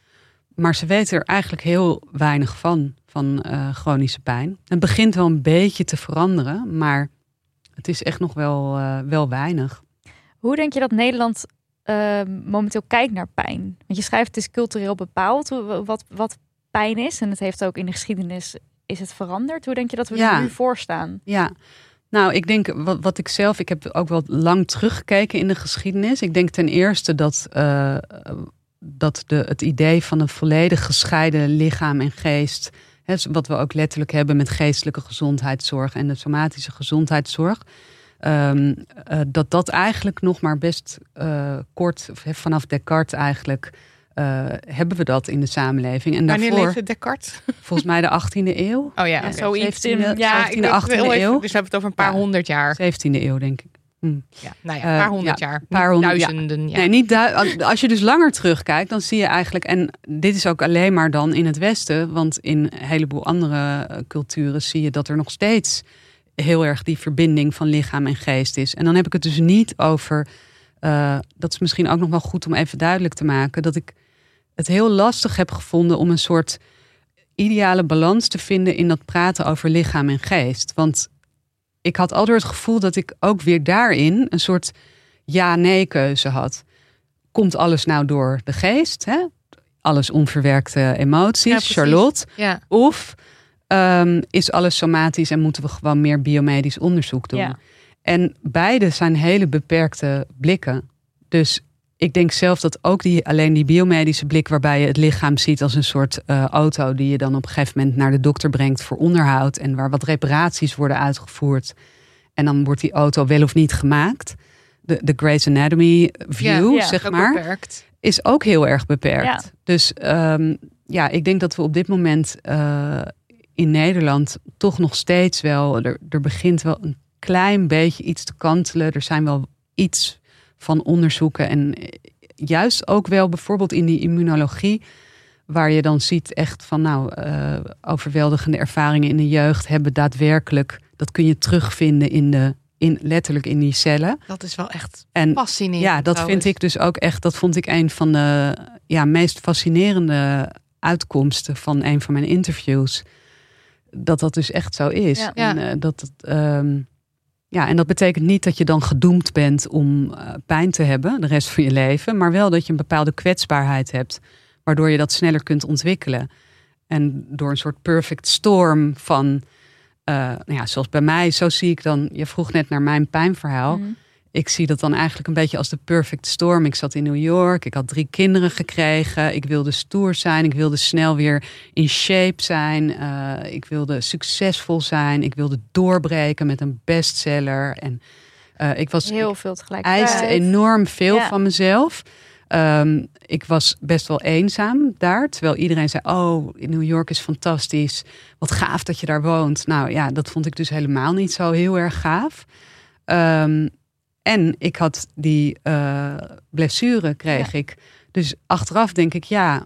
Maar ze weten er eigenlijk heel weinig van, van eh, chronische pijn. Het begint wel een beetje te veranderen, maar het is echt nog wel, eh, wel weinig. Hoe denk je dat Nederland eh, momenteel kijkt naar pijn? Want je schrijft het is cultureel bepaald wat, wat pijn is. En het heeft ook in de geschiedenis is het veranderd. Hoe denk je dat we Ja. er nu voor staan? Ja, nou, ik denk wat, ik zelf, ik heb ook wel lang teruggekeken in de geschiedenis. Ik denk ten eerste dat, eh, dat de, het idee van een volledig gescheiden lichaam en geest, wat we ook letterlijk hebben met geestelijke gezondheidszorg en de somatische gezondheidszorg, ehm, eh, dat dat eigenlijk nog maar best eh, kort, vanaf Descartes eigenlijk, eh, hebben we dat in de samenleving. En Wanneer daarvoor, leefde Descartes? <laughs> volgens mij de 18e eeuw. Oh ja, zoiets in- 17e, Ja, 17e, ik denk 18e wel even- eeuw. Dus we hebben het over een paar Ja. honderd jaar. 17e eeuw, denk ik. Ja, nou ja, een Eh, paar honderd ja, jaar. paar honderd- duizenden. Ja. Nee, niet du- als je dus langer terugkijkt, dan zie je eigenlijk, en dit is ook alleen maar dan in het Westen, want in een heleboel andere eh, culturen zie je dat er nog steeds heel erg die verbinding van lichaam en geest is. En dan heb ik het dus niet over, eh, dat is misschien ook nog wel goed om even duidelijk te maken, dat ik het heel lastig heb gevonden om een soort ideale balans te vinden in dat praten over lichaam en geest. Want ik had altijd het gevoel dat ik ook weer daarin een soort ja-nee keuze had. komt alles nou door de geest? Hè? Alles onverwerkte emoties, Ja. Charlotte. Ja. Of ehm, is alles somatisch en moeten we gewoon meer biomedisch onderzoek doen? Ja. En beide zijn hele beperkte blikken. Dus ik denk zelf dat ook die, alleen die biomedische blik, waarbij je het lichaam ziet als een soort eh, auto die je dan op een gegeven moment naar de dokter brengt voor onderhoud en waar wat reparaties worden uitgevoerd. En dan wordt die auto wel of niet gemaakt. De, de Grey's Anatomy view, Ja, zeg maar beperkt. is ook heel erg beperkt. Ja. Dus ehm, ja, ik denk dat we op dit moment eh, in Nederland toch nog steeds wel, er, er begint wel een klein beetje iets te kantelen. Er zijn wel iets van onderzoeken en eh, juist ook wel bijvoorbeeld in die immunologie, waar je dan ziet echt van nou, eh, overweldigende ervaringen in de jeugd hebben daadwerkelijk, dat kun je terugvinden in de, in, letterlijk in die cellen. Dat is wel echt En fascinerend. ja, dat trouwens. vind ik dus ook echt. Dat vond ik een van de ja, meest fascinerende uitkomsten van een van mijn interviews. Dat dat dus echt zo is. Ja. En, eh, dat, het, ehm, ja, en dat betekent niet dat je dan gedoemd bent om eh, pijn te hebben de rest van je leven. Maar wel dat je een bepaalde kwetsbaarheid hebt. Waardoor je dat sneller kunt ontwikkelen. En door een soort perfect storm van. eh, nou ja, zoals bij mij, zo zie ik dan. Je vroeg net naar mijn pijnverhaal Mhm. Ik zie dat dan eigenlijk een beetje als de perfect storm. Ik zat in New York, ik had drie kinderen gekregen. Ik wilde stoer zijn, ik wilde snel weer in shape zijn. eh, ik wilde succesvol zijn, ik wilde doorbreken met een bestseller. En eh, ik was Heel veel tegelijk. eiste enorm veel Ja. van mezelf. Ehm, ik was best wel eenzaam daar. Terwijl iedereen zei: Oh, New York is fantastisch. Wat gaaf dat je daar woont. Nou ja, dat vond ik dus helemaal niet zo heel erg gaaf. Ehm, en ik had die eh, blessure, kreeg ik. Dus achteraf denk ik, ja.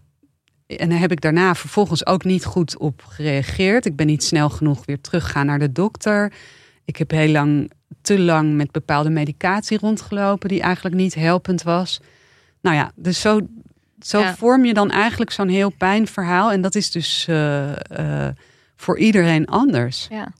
En daar heb ik daarna vervolgens ook niet goed op gereageerd. Ik ben niet snel genoeg weer teruggegaan naar de dokter. Ik heb heel lang, te lang met bepaalde medicatie rondgelopen, die eigenlijk niet helpend was. Nou ja, dus zo, zo Ja. vorm je dan eigenlijk zo'n heel pijnverhaal. En dat is dus eh, eh, voor iedereen anders. Ja.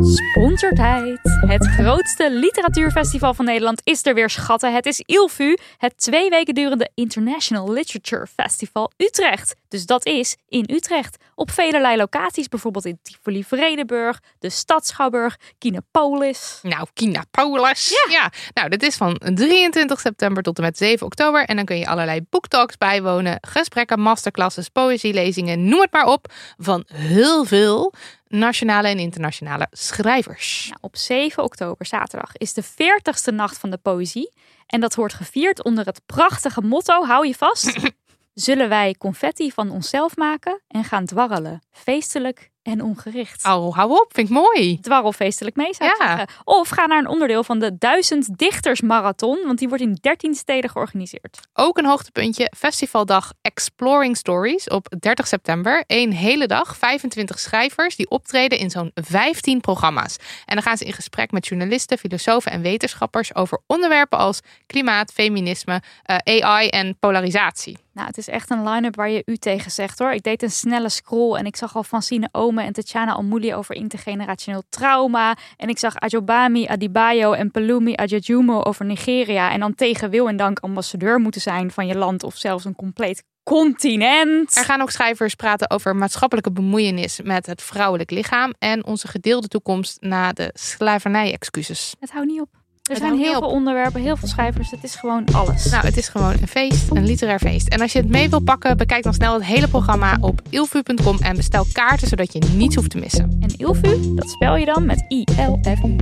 Sponsortijd. Het grootste literatuurfestival van Nederland is er weer schatten. Het is ILFU, het twee weken durende International Literature Festival Utrecht. Dus dat is in Utrecht. Op velerlei locaties, bijvoorbeeld in Tivoli Vredenburg, de Stad Schouwburg, Kinopolis. Nou, Kina Paulus. Ja. Nou, dit is van 23 september tot en met 7 oktober. En dan kun je allerlei boektalks bijwonen. Gesprekken, masterclasses, poëzielezingen, noem het maar op. Van heel veel nationale en internationale schrijvers. Nou, op 7 oktober, zaterdag, is de 40ste nacht van de poëzie. En dat wordt gevierd onder het prachtige motto, hou je vast. <coughs> Zullen wij confetti van onszelf maken en gaan dwarrelen, feestelijk en ongericht. Oh, hou op, vind ik mooi. Dwarrel feestelijk mee zou ik Ja. zeggen. Of ga naar een onderdeel van de 1000 Dichters Marathon, want die wordt in 13 steden georganiseerd. Ook een hoogtepuntje, festivaldag Exploring Stories op 30 september. Eén hele dag, 25 schrijvers die optreden in zo'n 15 programma's. En dan gaan ze in gesprek met journalisten, filosofen en wetenschappers over onderwerpen als klimaat, feminisme, eh, AI en polarisatie. Nou, het is echt een line-up waar je u tegen zegt hoor. Ik deed een snelle scroll en ik zag al Francine Ome en Tatjana Almouli over intergenerationeel trauma. En ik zag Ajobami Adibayo en Pelumi Ajajumo over Nigeria. En dan tegen wil en dank ambassadeur moeten zijn van je land of zelfs een compleet continent. Er gaan ook schrijvers praten over maatschappelijke bemoeienis met het vrouwelijk lichaam en onze gedeelde toekomst na de slavernij-excuses. Het houdt niet op. Er zijn heel veel onderwerpen, heel veel schrijvers. Het is gewoon alles. Nou, het is gewoon een feest, een literair feest. En als je het mee wil pakken, bekijk dan snel het hele programma op ilfu.com en bestel kaarten zodat je niets hoeft te missen. En Ilfu, dat spel je dan met I-L-F-U.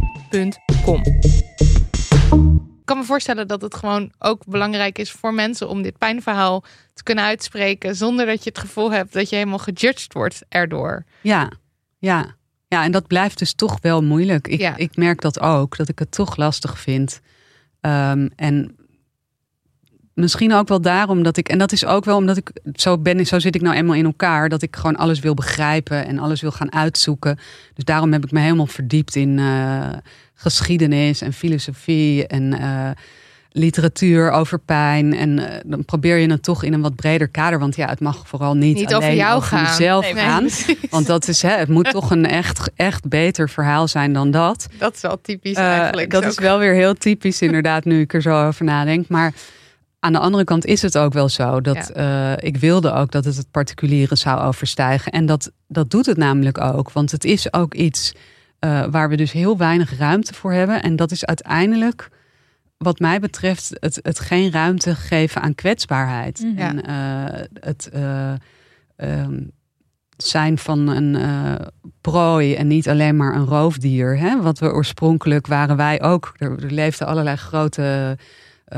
.com. Ik kan me voorstellen dat het gewoon ook belangrijk is voor mensen om dit pijnverhaal te kunnen uitspreken zonder dat je het gevoel hebt dat je helemaal gejudged wordt erdoor. Ja, ja. Ja, en dat blijft dus toch wel moeilijk. Ik, Ja. ik merk dat ook, dat ik het toch lastig vind. Ehm, en misschien ook wel daarom dat ik, en dat is ook wel omdat ik zo ben, zo zit ik nou eenmaal in elkaar, dat ik gewoon alles wil begrijpen en alles wil gaan uitzoeken. Dus daarom heb ik me helemaal verdiept in eh, geschiedenis en filosofie en eh, literatuur over pijn. En eh, dan probeer je het toch in een wat breder kader, want ja, het mag vooral niet, Niet alleen over jou over gaan. mezelf Nee, gaan. Want dat is, hè, het moet toch een echt, echt beter verhaal zijn dan dat. Dat is wel typisch Eh, eigenlijk. dat Zo. is wel weer heel typisch inderdaad, nu ik er zo over nadenk. Maar aan de andere kant is het ook wel zo dat eh, ik wilde ook dat het het particuliere zou overstijgen. En dat, dat doet het namelijk ook. Want het is ook iets waar we dus heel weinig ruimte voor hebben. En dat is uiteindelijk, wat mij betreft, het, het geen ruimte geven aan kwetsbaarheid. Mhm. En uh, het ehm, zijn van een prooi en niet alleen maar een roofdier. Hè? Wat we oorspronkelijk waren wij ook. Er, er leefden allerlei grote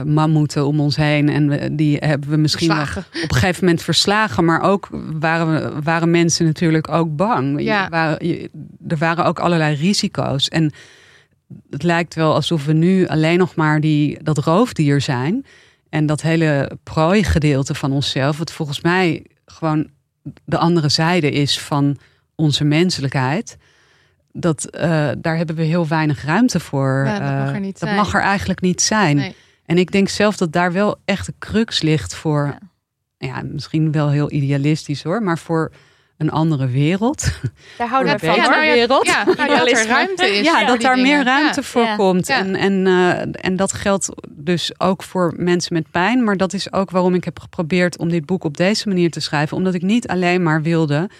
mammoeten om ons heen. En we, die hebben we misschien op een gegeven moment verslagen. Maar ook waren, we, waren mensen natuurlijk ook bang. Ja. Je, waren, je, er waren ook allerlei risico's. En het lijkt wel alsof we nu alleen nog maar die, dat roofdier zijn. En dat hele prooi-gedeelte van onszelf, wat volgens mij gewoon de andere zijde is van onze menselijkheid. Dat, uh, daar hebben we heel weinig ruimte voor. Ja, dat mag er, niet uh, dat zijn. mag er eigenlijk niet zijn. Nee. En ik denk zelf dat daar wel echt de crux ligt voor, ja. ja. misschien wel heel idealistisch hoor, maar voor een andere wereld. <laughs> Daar houden we van. Ja, hoor. wereld. Ja, nou, <laughs> dat er ruimte is. Ja, dat daar meer ruimte ja. voor Ja. komt. Ja. En, en, uh, en dat geldt dus ook voor mensen met pijn. Maar dat is ook waarom ik heb geprobeerd om dit boek op deze manier te schrijven. Omdat ik niet alleen maar wilde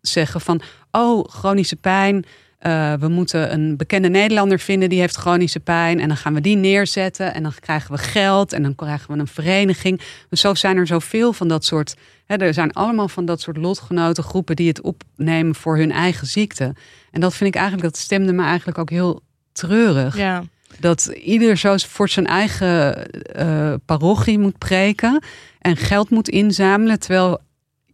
zeggen van, oh, chronische pijn. Uh, we moeten een bekende Nederlander vinden die heeft chronische pijn. En dan gaan we die neerzetten. En dan krijgen we geld. En dan krijgen we een vereniging. Dus zo zijn er zoveel van dat soort. Hè, er zijn allemaal van dat soort lotgenoten groepen die het opnemen voor hun eigen ziekte. En dat vind ik eigenlijk, dat stemde me eigenlijk ook heel treurig. Ja. Dat ieder zo voor zijn eigen uh, parochie moet preken. En geld moet inzamelen. Terwijl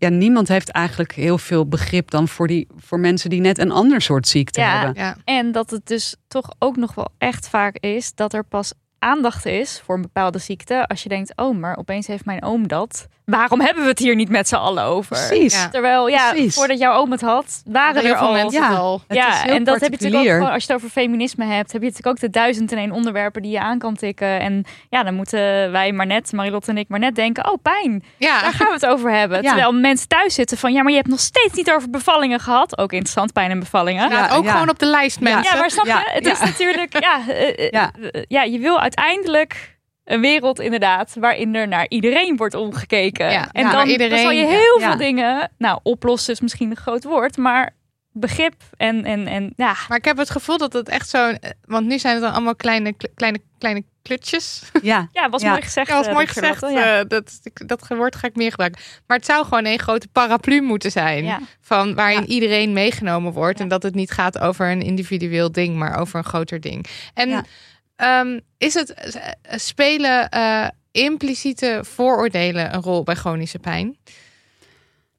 ja, niemand heeft eigenlijk heel veel begrip dan voor, die, voor mensen die net een ander soort ziekte Ja. hebben. Ja. En dat het dus toch ook nog wel echt vaak is dat er pas aandacht is voor een bepaalde ziekte. Als je denkt, oh, maar opeens heeft mijn oom dat. Waarom hebben we het hier niet met z'n allen over? Precies. Ja. Terwijl, ja, Precies. voordat jouw oom het had, waren er veel al... mensen Ja. al. Het ja, is heel en dat heb je natuurlijk ook als je het over feminisme hebt, heb je natuurlijk ook de duizend en één onderwerpen die je aan kan tikken. En ja, dan moeten wij maar net, Marilotte en ik, maar net denken, oh pijn, Ja. daar gaan we het over hebben. <laughs> Ja. Terwijl mensen thuis zitten van, ja, maar je hebt nog steeds niet over bevallingen gehad. Ook interessant, pijn en bevallingen. Ja, ook ja. gewoon op de lijst, mensen. Ja, maar snap je? Het ja. is natuurlijk, <laughs> ja, eh, eh, Ja. eh, ja, je wil uiteindelijk een wereld inderdaad waarin er naar iedereen wordt omgekeken. Ja, en ja, dan, iedereen- dan zal je heel Ja. veel dingen, nou, oplossen is misschien een groot woord, maar begrip en, en, en ja, Maar ik heb het gevoel dat het echt zo... Want nu zijn het dan allemaal kleine, kle- kleine, kleine klutjes. <laughs> Ja, ja, was Ja. mooi gezegd. Ja, dat was eh, mooi gezegd. Eh, dat, dat woord ga ik meer gebruiken. Maar het zou gewoon een grote paraplu moeten zijn. Ja. Van waarin Ja. iedereen meegenomen wordt. Ja. En dat het niet gaat over een individueel ding, maar over een groter ding. En Ehm, is het eh, spelen eh, impliciete vooroordelen een rol bij chronische pijn?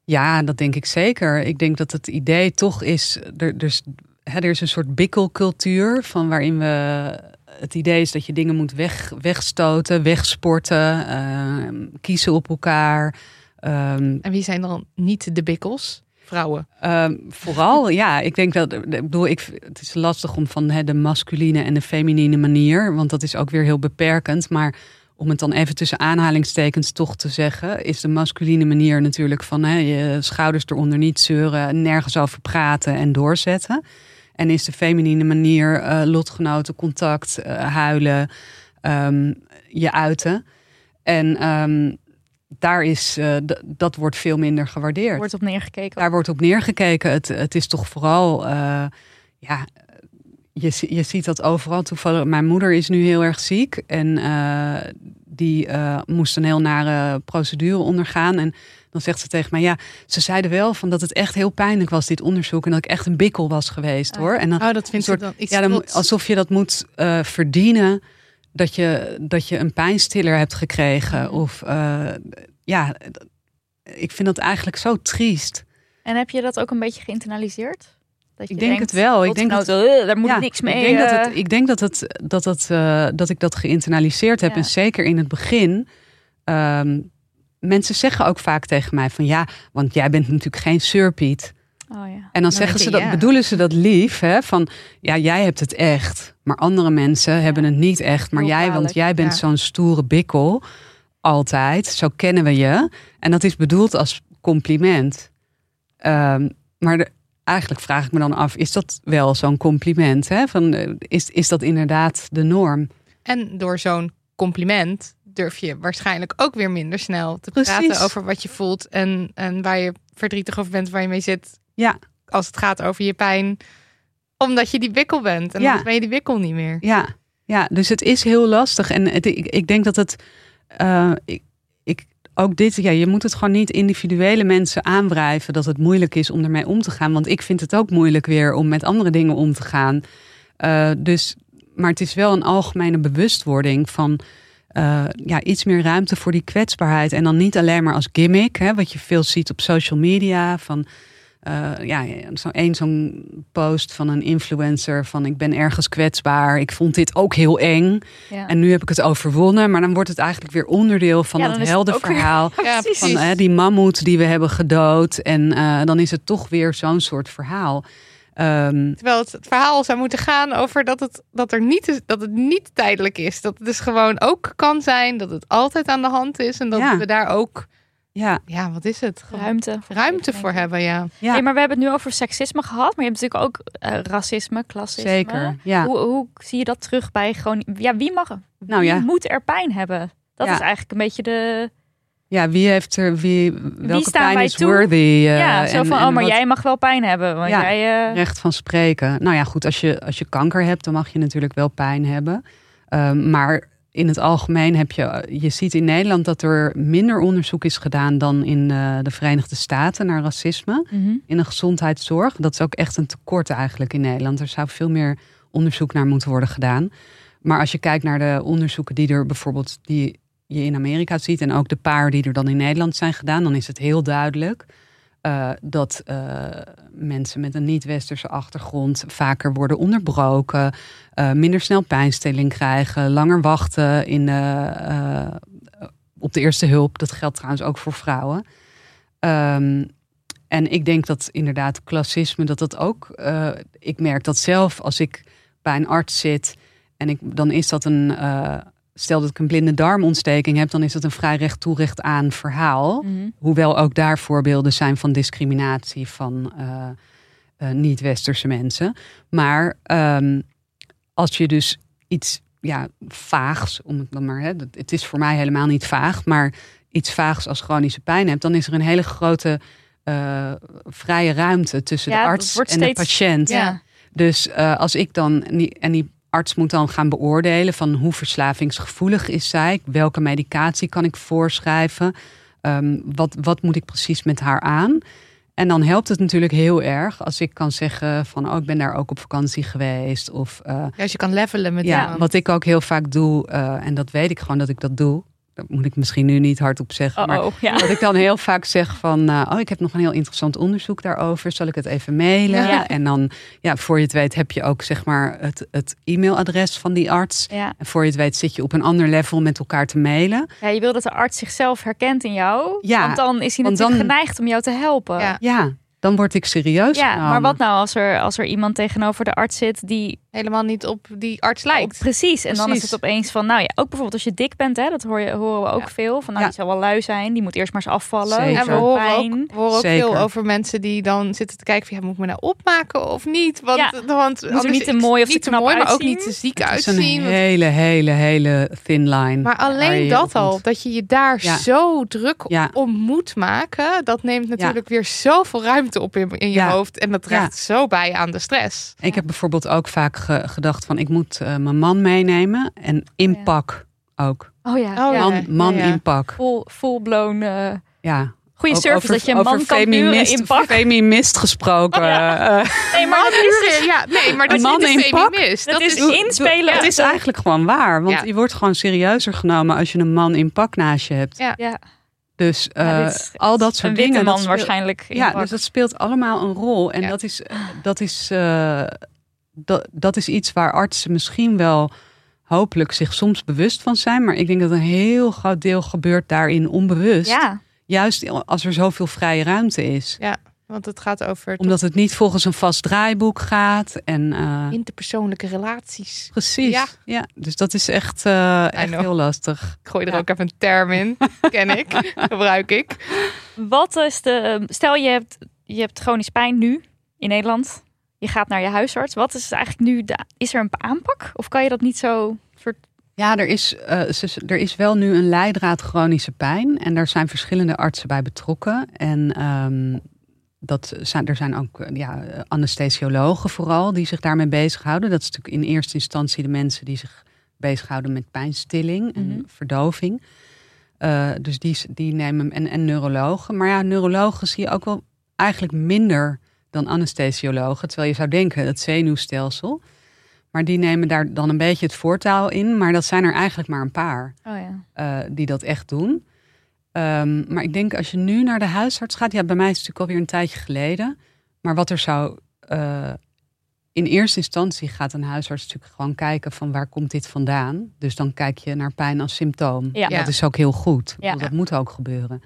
ja, dat denk ik zeker. Ik denk dat het idee toch is, er, dus, hè, er is een soort bikkelcultuur van waarin we het idee is dat je dingen moet weg, wegstoten, wegsporten, ehm, kiezen op elkaar. Ehm, En wie zijn dan niet de bikkels? Vrouwen. Ehm, vooral, ja, ik denk dat, ik bedoel, ik, het is lastig om van hè, de masculine en de feminine manier, want dat is ook weer heel beperkend. Maar om het dan even tussen aanhalingstekens toch te zeggen, is de masculine manier natuurlijk van hè, je schouders eronder niet zeuren, nergens over praten en doorzetten. En is de feminine manier eh, lotgenoten, contact, eh, huilen, ehm, je uiten. En ehm, daar is, eh, dat wordt veel minder gewaardeerd Wordt op neergekeken. daar wordt op neergekeken. Het, het is toch vooral, eh, ja, je, je ziet dat overal. Toevallig, mijn moeder is nu heel erg ziek en eh, die moest een heel nare procedure ondergaan. En dan zegt ze tegen mij, ja, ze zeiden wel van dat het echt heel pijnlijk was, dit onderzoek. En dat ik echt een bikkel was geweest Oh. hoor. En dan, Oh, dat ze dan iets ja, dan, alsof je dat moet verdienen. Dat je, dat je een pijnstiller hebt gekregen. Mhm. Of eh, ja, ik vind dat eigenlijk zo triest. En heb je dat ook een beetje geïnternaliseerd? Dat Ik denk het wel. Ik denk dat- lotgenoten, eh, daar moet Ja, niks mee. Ik denk dat, eh, het, ik, denk dat, het, dat, eh, dat ik dat geïnternaliseerd heb. Ja. En zeker in het begin. ehm, mensen zeggen ook vaak tegen mij van ja, want jij bent natuurlijk geen surpiet. Oh ja. En dan Dan zeggen ze dat, ja. bedoelen ze dat lief, hè? Van ja, jij hebt het echt, maar andere mensen hebben het niet echt. Maar jij, want jij bent ja. zo'n stoere bikkel, altijd. Zo kennen we je. En dat is bedoeld als compliment. Ehm, maar de- eigenlijk vraag ik me dan af, is dat wel zo'n compliment? Hè? Van, eh, is, is dat inderdaad de norm? En door zo'n compliment durf je waarschijnlijk ook weer minder snel te Precies. praten over wat je voelt en, en waar je verdrietig over bent, waar je mee zit. Ja. Als het gaat over je pijn, omdat je die wikkel bent. En dan ben je die wikkel niet meer. Ja, ja, dus het is heel lastig. En het, ik, ik denk dat het. eh, ik, ik, ook dit, ja, je moet het gewoon niet individuele mensen aanwrijven dat het moeilijk is om ermee om te gaan. Want ik vind het ook moeilijk weer om met andere dingen om te gaan. Eh, dus, maar het is wel een algemene bewustwording van. eh, ja, iets meer ruimte voor die kwetsbaarheid. En dan niet alleen maar als gimmick, hè, wat je veel ziet op social media. Van eh, ja, zo één zo'n post van een influencer van ik ben ergens kwetsbaar. Ik vond dit ook heel eng. Ja. En nu heb ik het overwonnen. Maar dan wordt het eigenlijk weer onderdeel van Ja, dat het heldenverhaal. <laughs> Ja. Van hè, die mammoet die we hebben gedood. En eh, dan is het toch weer zo'n soort verhaal. Ehm, Terwijl het, het verhaal zou moeten gaan over dat het, dat, er niet is, dat het niet tijdelijk is. Dat het dus gewoon ook kan zijn dat het altijd aan de hand is. En dat we daar ook, ja, ja, wat is het? Gewoon Ruimte. ruimte voor hebben, ja. ja Hey, maar we hebben het nu over seksisme gehad, maar je hebt natuurlijk ook eh, racisme, klassisme. zeker. Ja. Hoe, hoe zie je dat terug bij gewoon... Ja, wie mag... Nou wie ja. moet er pijn hebben? Dat Ja. is eigenlijk een beetje de... ja, wie heeft er, wie, welke staan pijn wij is toe? worthy? eh, ja, zo en- van, en oh, maar wat- jij mag wel pijn hebben. Want Ja, jij... eh, recht van spreken. Nou ja, goed, als je, als je kanker hebt, dan mag je natuurlijk wel pijn hebben. Ehm, maar in het algemeen heb je, je ziet in Nederland dat er minder onderzoek is gedaan dan in eh, de Verenigde Staten naar racisme mhm. in de gezondheidszorg. Dat is ook echt een tekort eigenlijk in Nederland. Er zou veel meer onderzoek naar moeten worden gedaan. Maar als je kijkt naar de onderzoeken die er bijvoorbeeld die je in Amerika ziet en ook de paar die er dan in Nederland zijn gedaan, dan is het heel duidelijk eh, dat eh, mensen met een niet-westerse achtergrond vaker worden onderbroken, eh, minder snel pijnstilling krijgen, langer wachten in op de eerste hulp. Dat geldt trouwens ook voor vrouwen. Ehm, en ik denk dat inderdaad klassisme, dat dat ook. ik merk dat zelf als ik bij een arts zit en ik, dan is dat een. Stel dat ik een blinde darmontsteking heb, dan is dat een vrij recht toe recht aan verhaal. Mhm. Hoewel ook daar voorbeelden zijn van discriminatie van eh, eh, niet-westerse mensen. Maar ehm, als je dus iets ja, vaags, om het dan maar, hè, het is voor mij helemaal niet vaag, maar iets vaags als chronische pijn hebt, dan is er een hele grote eh, vrije ruimte tussen Ja, de arts en de patiënt. Ja. Dus als ik dan, en die arts moet dan gaan beoordelen van hoe verslavingsgevoelig is zij, welke medicatie kan ik voorschrijven, Ehm, wat, wat moet ik precies met haar aan. En dan helpt het natuurlijk heel erg als ik kan zeggen van oh, ik ben daar ook op vakantie geweest. Of eh, Ja, Als je kan levelen met ja, wat ik ook heel vaak doe, eh, en dat weet ik gewoon dat ik dat doe. Dat moet ik misschien nu niet hardop zeggen. Maar Oh, ja. dat ik dan heel vaak zeg van, eh, oh, ik heb nog een heel interessant onderzoek daarover. Zal ik het even mailen? Ja. En dan, ja, voor je het weet heb je ook zeg maar het, het e-mailadres van die arts. Ja. En voor je het weet zit je op een ander level met elkaar te mailen. ja, je wil dat de arts zichzelf herkent in jou. Ja, want dan is hij natuurlijk dan- geneigd om jou te helpen. Ja. Ja, dan word ik serieus Ja, genomen. maar wat nou als er, als er iemand tegenover de arts zit die Helemaal niet op die arts lijkt. precies en dan is het opeens van nou ja ook bijvoorbeeld als je dik bent hè dat hoor je horen we ook Ja. veel van nou Ja. die zal wel lui zijn die moet eerst maar eens afvallen Zeker. En we horen pijn. ook, we horen ook veel over mensen die dan zitten te kijken van ja, moet ik me nou opmaken of niet? Want, Ja. want anders niet te mooi of te niet te knap mooi, maar ook uitzien. niet te ziek het is een uitzien. Want- hele, hele, hele thin line. Maar alleen je dat al, moet. dat je je daar Ja. zo druk Ja. om moet maken, dat neemt natuurlijk weer zoveel ruimte op in, in je Ja. hoofd. En dat draagt zo bij aan de stress. Ik heb bijvoorbeeld ook vaak ge- gedacht van ik moet eh, mijn man meenemen en in ja. pak ook. oh ja, Oh. Man, man ja. in pak. full, full blown eh Ja. goede service dat je een man kan feminist, in pak feminist gesproken. Oh, ja. eh, nee maar dat is ja, nee, maar dat Een man is niet in pak? feminist. dat is inspelen het is eigenlijk gewoon waar. Want Ja. je wordt gewoon serieuzer genomen als je een man in pak naast je hebt. Ja. ja, Dus Ja, eh, dit is- al dat soort een witte dingen. dat man speelt- waarschijnlijk in Ja, pak. dus dat speelt allemaal een rol. En Ja. dat is, eh, dat, is, eh, dat, dat is iets waar artsen misschien wel hopelijk zich soms bewust van zijn. Maar ik denk dat een heel groot deel gebeurt daarin onbewust. ja Juist als er zoveel vrije ruimte is. Want het gaat over Omdat het niet volgens een vast draaiboek gaat. En, eh, interpersoonlijke relaties. precies. Ja. Ja. dus dat is echt, eh, echt heel lastig. Ik gooi er Ja. ook even een term in. <laughs> Ken ik. Gebruik ik. Wat is de. Stel je hebt, je hebt chronisch pijn nu in Nederland. Je gaat naar je huisarts. Wat is eigenlijk nu. De, is er een aanpak? Of kan je dat niet zo soort Ja, er is, eh, er is wel nu een leidraad chronische pijn. En daar zijn verschillende artsen bij betrokken. En ehm, dat zijn, er zijn ook eh, ja, anesthesiologen vooral die zich daarmee bezighouden. Dat is natuurlijk in eerste instantie de mensen die zich bezighouden met pijnstilling en Mhm. verdoving. Eh, dus die, die nemen en, en neurologen. Maar ja, neurologen zie je ook wel eigenlijk minder dan anesthesiologen. Terwijl je zou denken, het zenuwstelsel. Maar die nemen daar dan een beetje het voortouw in. Maar dat zijn er eigenlijk maar een paar Oh ja. eh, die dat echt doen. Ehm, maar ik denk als je nu naar de huisarts gaat, ja, bij mij is het natuurlijk alweer een tijdje geleden. Maar wat er zou. eh, in eerste instantie gaat een huisarts natuurlijk gewoon kijken van waar komt dit vandaan. Dus dan kijk je naar pijn als symptoom. Ja. Dat is ook heel goed. Ja. Dat moet ook gebeuren.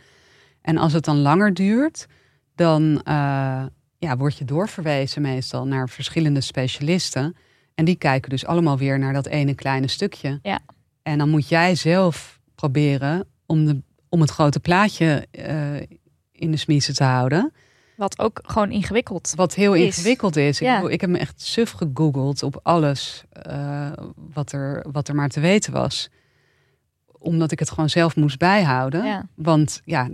En als het dan langer duurt, dan eh, ja, word je doorverwezen meestal naar verschillende specialisten. En die kijken dus allemaal weer naar dat ene kleine stukje. Ja. En dan moet jij zelf proberen om, de, om het grote plaatje eh, in de smiezen te houden. Wat ook gewoon ingewikkeld. Wat heel Is. ingewikkeld is. Ik, Ja. bedoel, ik heb me echt suf gegoogeld op alles eh, wat, er, wat er maar te weten was. Omdat ik het gewoon zelf moest bijhouden. Ja. Want ja,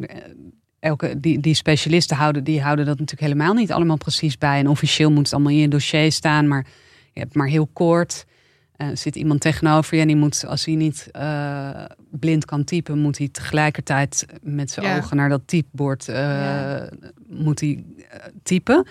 elke, die, die specialisten houden, die houden dat natuurlijk helemaal niet allemaal precies bij. En officieel moet het allemaal in je dossier staan, maar je hebt maar heel kort. Eh, zit iemand tegenover je en die moet, als hij niet eh, blind kan typen, moet hij tegelijkertijd met zijn Ja. ogen naar dat typebord eh, Ja. moet hij, typen.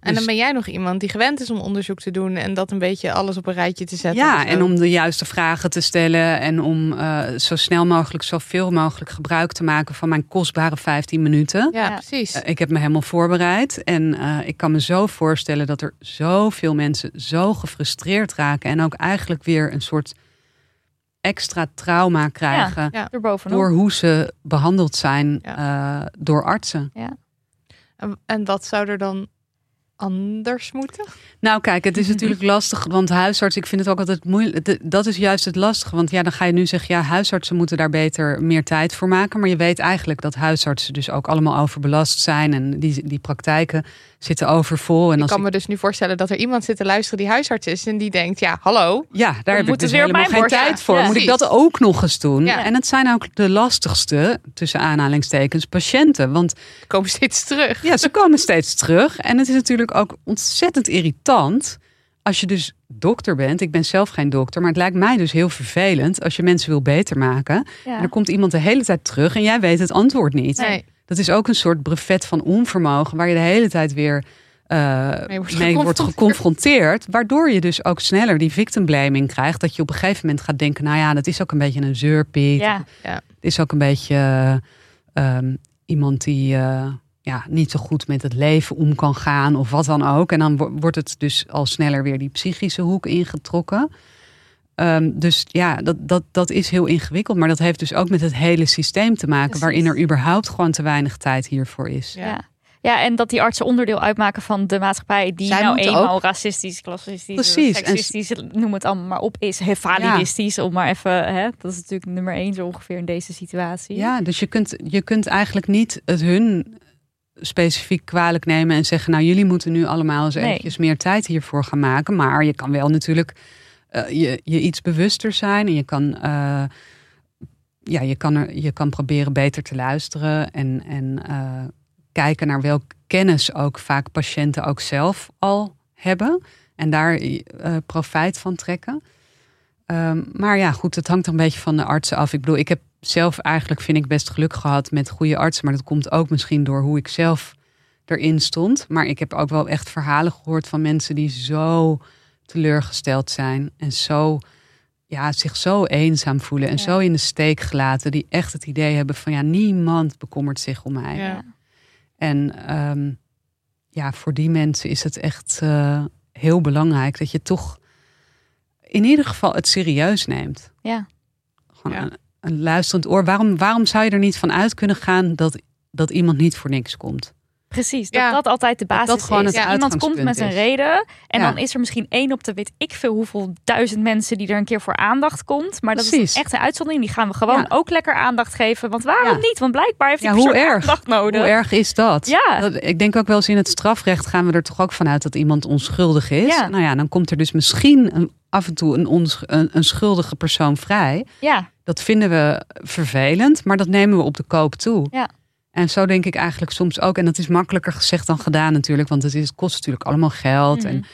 En Dus- dan ben jij nog iemand die gewend is om onderzoek te doen en dat een beetje alles op een rijtje te zetten. Ja, zo. en om de juiste vragen te stellen en om eh, zo snel mogelijk, zoveel mogelijk gebruik te maken van mijn kostbare 15 minuten. Ja, Ja. precies. Eh, ik heb me helemaal voorbereid en eh, ik kan me zo voorstellen dat er zoveel mensen zo gefrustreerd raken en ook eigenlijk weer een soort extra trauma krijgen Ja. Erbovenop. door hoe ze behandeld zijn Ja. eh, door artsen. En, en wat zou er dan anders moeten? Nou, kijk, het is natuurlijk lastig, want huisarts, ik vind het ook altijd moeilijk. Dat is juist het lastige, want ja, dan ga je nu zeggen, ja, huisartsen moeten daar beter meer tijd voor maken. Maar je weet eigenlijk dat huisartsen dus ook allemaal overbelast zijn en die, die praktijken zitten overvol. En Ik kan me dus nu voorstellen dat er iemand zit te luisteren die huisarts is en die denkt, ja, hallo. Ja, daar heb ik dus helemaal mijn geen borst, tijd voor. Ja. Moet ik dat ook nog eens doen? Ja. En het zijn ook de lastigste, tussen aanhalingstekens, patiënten. Want Die komen steeds terug. ja, ze komen steeds terug. En het is natuurlijk ook ontzettend irritant als je dus dokter bent. Ik ben zelf geen dokter, maar het lijkt mij dus heel vervelend als je mensen wil beter maken. Ja. En er komt iemand de hele tijd terug en jij weet het antwoord niet. Nee. Dat is ook een soort brevet van onvermogen waar je de hele tijd weer eh, Mee wordt mee wordt geconfronteerd. Waardoor je dus ook sneller die victim blaming krijgt. Dat je op een gegeven moment gaat denken, nou ja, dat is ook een beetje een zeurpiet. Ja. Het is ook een beetje eh, ehm, iemand die eh, ja, niet zo goed met het leven om kan gaan of wat dan ook. En dan wo- wordt het dus al sneller weer die psychische hoek ingetrokken. Ehm, dus ja, dat, dat, dat is heel ingewikkeld. Maar dat heeft dus ook met het hele systeem te maken. Precies. Waarin er überhaupt gewoon te weinig tijd hiervoor is. Ja. Ja. en dat die artsen onderdeel uitmaken van de maatschappij die Zij nou eenmaal ook- racistisch, klassistisch, Precies, en- seksistisch, noem het allemaal maar op, is validistisch, om maar even, hè, dat is natuurlijk nummer één zo ongeveer in deze situatie. Ja, dus je kunt, je kunt eigenlijk niet het hun specifiek kwalijk nemen en zeggen, nou jullie moeten nu allemaal eens Nee. eventjes meer tijd hiervoor gaan maken. Maar je kan wel natuurlijk eh, je, je iets bewuster zijn en je kan, eh, ja, je kan, je kan proberen beter te luisteren en, en eh, kijken naar welke kennis ook vaak patiënten ook zelf al hebben en daar profijt van trekken. Ehm, maar ja, goed, het hangt er een beetje van de artsen af. Ik bedoel, ik heb zelf eigenlijk, vind ik, best geluk gehad met goede artsen. Maar dat komt ook misschien door hoe ik zelf erin stond. Maar ik heb ook wel echt verhalen gehoord van mensen die zo teleurgesteld zijn. En zo, ja, zich zo eenzaam voelen. En Ja. zo in de steek gelaten. Die echt het idee hebben van, ja, niemand bekommert zich om mij. Ja. En ehm, ja, voor die mensen is het echt eh, heel belangrijk dat je toch in ieder geval het serieus neemt. Ja. Gewoon Ja. een, een luisterend oor. Waarom, waarom zou je er niet van uit kunnen gaan dat, dat iemand niet voor niks komt? Precies, dat Ja. dat altijd de basis dat gewoon is. het Ja, Iemand komt met een is. reden en Ja. dan is er misschien één op de weet ik veel hoeveel duizend mensen die er een keer voor aandacht komt. Maar dat Precies. is echt een uitzondering. Die gaan we gewoon Ja. ook lekker aandacht geven. Want waarom Ja. niet? Want blijkbaar heeft die Ja, hoe erg? aandacht nodig. Hoe erg is dat? Ja. dat? Ik denk ook wel eens in het strafrecht gaan we er toch ook vanuit dat iemand onschuldig is. Ja. Nou ja, dan komt er dus misschien een, af en toe een, onsch- een, een schuldige persoon vrij. Ja, Dat vinden we vervelend, maar dat nemen we op de koop toe. Ja. En zo denk ik eigenlijk soms ook. En dat is makkelijker gezegd dan gedaan natuurlijk. Want het, is, het kost natuurlijk allemaal geld. Mhm. En,